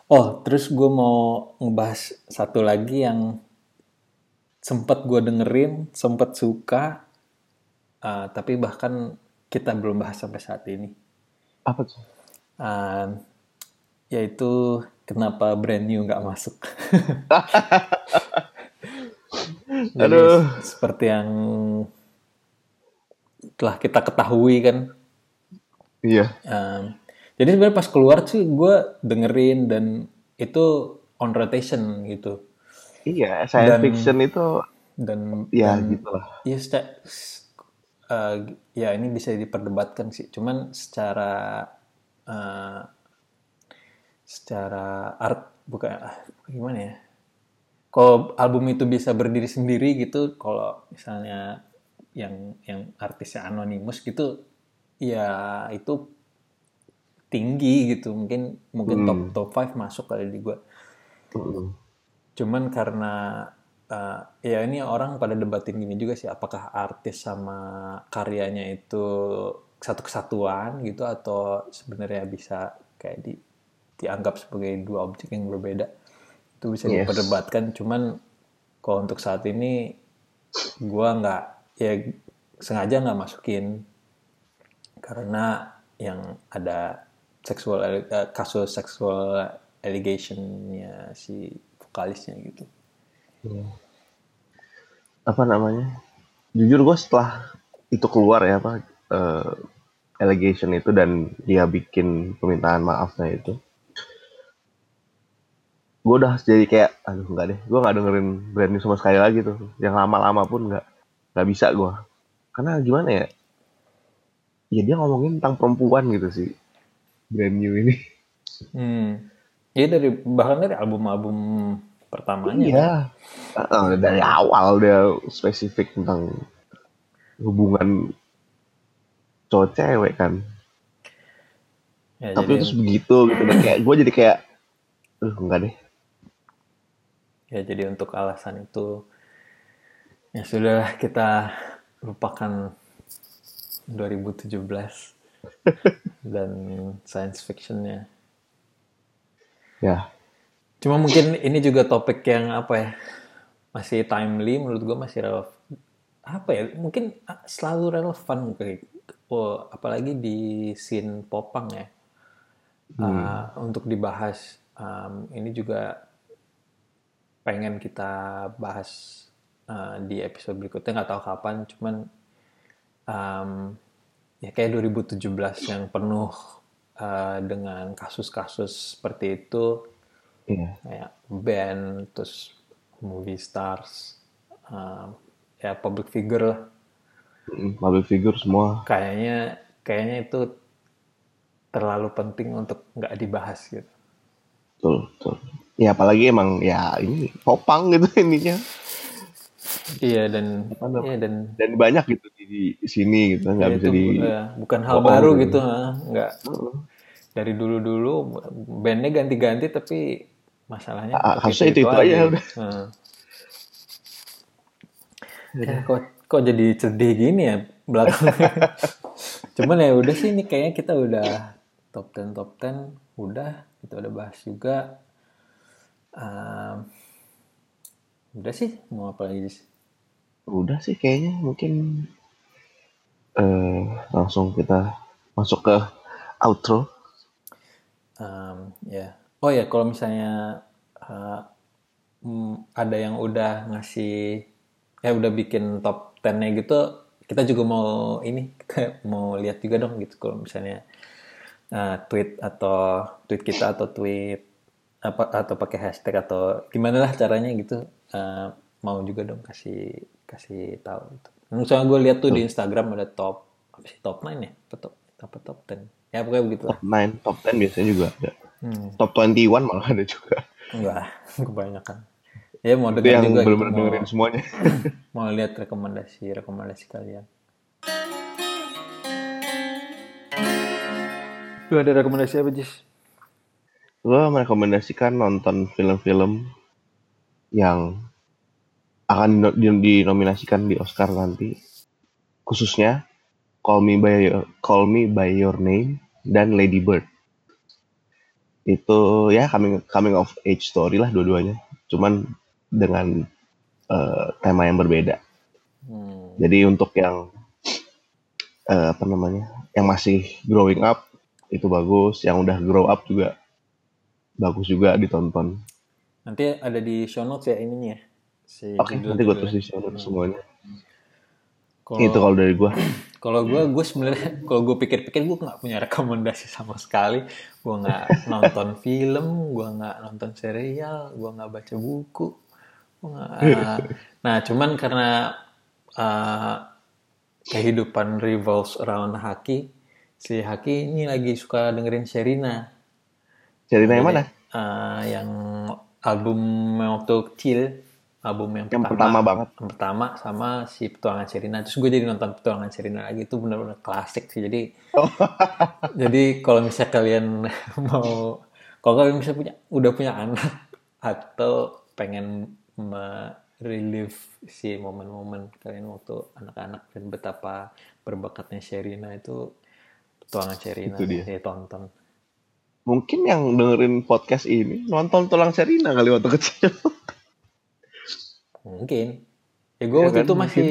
Oh, terus gue mau ngebahas satu lagi yang sempat gue dengerin, sempat suka, uh, tapi bahkan kita belum bahas sampai saat ini. apa tuh Uh, yaitu kenapa brand new nggak masuk. <laughs> Jadi, Aduh. seperti yang telah kita ketahui kan, iya Um, jadi sebenarnya pas keluar sih gue dengerin dan itu on rotation gitu iya science Dan- fiction itu dan ya dan gitu lah ya seca- s- uh, ya ini bisa diperdebatkan sih. Cuman secara uh, secara art bukan ah, gimana ya? Kalau album itu bisa berdiri sendiri gitu kalau misalnya yang yang artisnya anonimus gitu ya itu tinggi gitu. Mungkin mungkin top top 5 masuk kali di gua. Mm. cuman karena uh, ya ini orang pada debatin gini juga sih apakah artis sama karyanya itu satu kesatuan gitu atau sebenarnya bisa kayak di dianggap sebagai dua objek yang berbeda itu bisa Yes. diperdebatkan cuman kalau untuk saat ini gua nggak ya sengaja nggak masukin karena yang ada seksual eh, kasus seksual allegationnya si vokalisnya gitu. Apa namanya? Jujur gue setelah itu keluar ya apa eh, allegation itu dan dia bikin permintaan maafnya itu gue udah jadi kayak aduh nggak deh gue nggak dengerin brand new sama sekali lagi tuh. Yang lama-lama pun nggak nggak bisa gue karena gimana ya? Ya dia ngomongin tentang perempuan gitu sih brand new ini. Hmm. Iya dari bahkan dari album-album pertamanya. iya Eh, dari awal dia spesifik tentang hubungan cowok cewek kan Ya, tapi jadi, terus begitu gitu dan kayak gue jadi kayak aduh enggak deh ya jadi untuk alasan itu ya sudah kita lupakan 2017 <laughs> dan science fictionnya. ya Cuma mungkin ini juga topik yang apa ya masih timely menurut gue masih relevan. Apa ya mungkin ah, selalu relevan kayak oh, apalagi di scene popang ya Ah, untuk dibahas. Um, ini juga pengen kita bahas ah, di episode berikutnya nggak tahu kapan cuman um, ya kayak 2017 yang penuh ah, dengan kasus-kasus seperti itu iya. Kayak band terus movie stars um, ya public figure lah. Public figure semua. Kayaknya kayaknya itu terlalu penting untuk nggak dibahas gitu. Betul betul. Ya apalagi emang ya ini popang gitu <laughs> ininya. Iya dan iya dan dan banyak gitu di, di sini gitu nggak ya bisa itu di eh, bukan hal baru gitu. gitu ha. nggak. Dari dulu dulu bandnya ganti-ganti tapi masalahnya Ah, harusnya itu-itu aja udah. Heeh. Ya, kok kok jadi sedih gini ya belakangnya. <laughs> Cuman ya udah sih ini kayaknya kita udah top 10 top 10 udah kita udah bahas juga. Um, udah sih mau apa lagi sih? udah sih kayaknya mungkin eh langsung kita masuk ke outro Um, ya. Oh ya kalau misalnya uh, ada yang udah ngasih ya udah bikin top 10-nya gitu, kita juga mau ini <laughs> mau lihat juga dong gitu kalau misalnya uh, tweet atau tweet kita atau tweet apa atau pakai hashtag atau gimana lah caranya gitu uh, mau juga dong kasih kasih tahu gitu. Misalnya gue lihat tuh di Instagram ada top apa sih top 9 ya? Apa top apa top 10? Ya pokoknya begitu top 9 top 10 biasanya juga ada Hmm. top 21 malah ada juga Enggak, <laughs> kebanyakan. Ya mau yang juga gitu, bener-bener mau, dengerin semuanya. <clears throat> mau lihat rekomendasi rekomendasi kalian. Lu ada rekomendasi apa Jis? Gue merekomendasikan nonton film-film yang akan dino- di- dinominasikan di Oscar nanti. Khususnya Call Me by Your, Call Me by Your Name dan Lady Bird. Itu ya coming coming of age story lah dua-duanya. Cuman dengan eh, tema yang berbeda. Hmm. Jadi untuk yang eh, apa namanya, yang masih growing up itu bagus, yang udah grow up juga bagus juga ditonton. Nanti ada di show notes ya ininya. Si Oke, judul- nanti gue tulis di show notes semuanya. Kalau Itu kalau dari gue. Kalau gue gue sebenarnya kalau gue pikir-pikir gue nggak punya rekomendasi sama sekali. Gue nggak nonton <laughs> film, gue nggak nonton serial, gue nggak baca buku. Gua nggak- <laughs> nah, cuman karena uh, kehidupan revolves around Haki, si Haki ini lagi suka dengerin Sherina. Cerita yang mana? Uh, yang album waktu kecil, album yang, Yang pertama banget. yang pertama sama si petualangan Sherina terus gue jadi nonton petualangan Sherina lagi itu benar-benar klasik sih jadi <laughs> jadi kalau misalnya kalian <laughs> mau kalau kalian bisa punya udah punya anak <laughs> atau pengen relive si momen-momen kalian waktu anak-anak dan betapa berbakatnya Sherina itu petualangan Sherina Itu dia. ya tonton Mungkin yang dengerin podcast ini nonton Tulang Serina kali waktu kecil. Mungkin ya gue Ya waktu kan, itu masih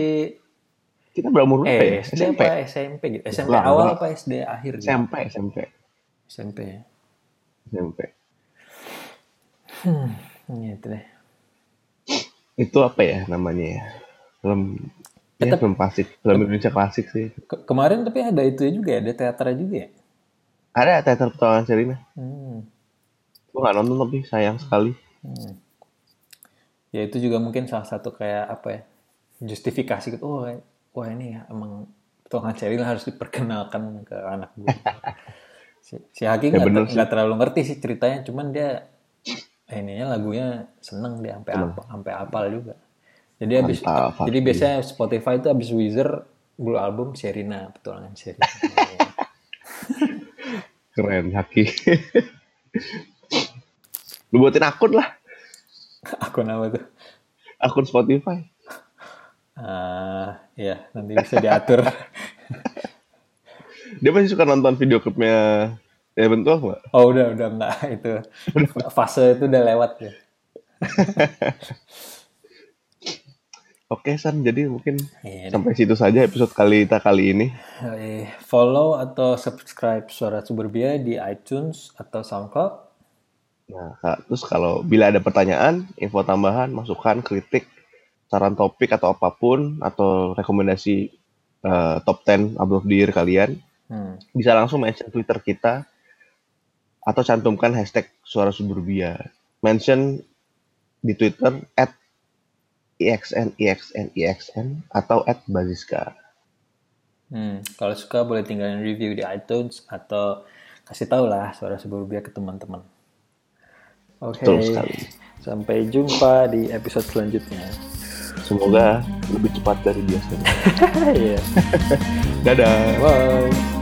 Kita berumur berapa ya? eh SD apa SMP gitu SMP awal apa SD akhir gitu SMP, SMP. SMP SMP. gitu deh Itu apa ya namanya ya? Film ya, film klasik, film Indonesia klasik sih. Ke- kemarin tapi ada itu juga ya ada teater juga ya Ada teater petualangan Serina. hmm. Gue gak nonton tapi sayang sekali. Hmm. Ya itu juga mungkin salah satu kayak apa ya justifikasi gitu oh wah ini ya emang Tuhan Ceril harus diperkenalkan ke anak gue <laughs> si, si Haki Ya nggak bener ter- terlalu ngerti sih ceritanya cuman dia ininya lagunya seneng dia sampai apa sampai apal juga. Jadi habis jadi biasanya Spotify itu habis Wizard Blue album Sherina petualangan Sherina. <laughs> Keren, Haki. <laughs> Lu buatin akun lah. <laughs> akun apa tuh Akun Spotify. Ah, ya nanti bisa diatur <laughs> Dia masih suka nonton video klipnya Eventual nggak? Oh udah udah enggak itu <laughs> fase itu udah lewat ya. Oke San, jadi mungkin Iya, sampai situ saja episode kali kita kali ini. Follow atau subscribe Suara Suburbia di iTunes atau SoundCloud. Nah, terus kalau bila ada pertanyaan, info tambahan, masukan, kritik, saran topik atau apa pun, atau rekomendasi eh, top 10 album of the year kalian, Hmm. bisa langsung mention Twitter kita atau cantumkan hashtag Suara Suburbia. Mention di Twitter at IXN, IXN, IXN, atau at Baziska. Hmm, Kalau suka boleh tinggalin review di iTunes atau kasih tahu lah Suara Suburbia ke teman-teman. Oke, Betul sekali. sampai jumpa di episode selanjutnya. Semoga lebih cepat dari biasanya. <laughs> Iya, Dadah. bye.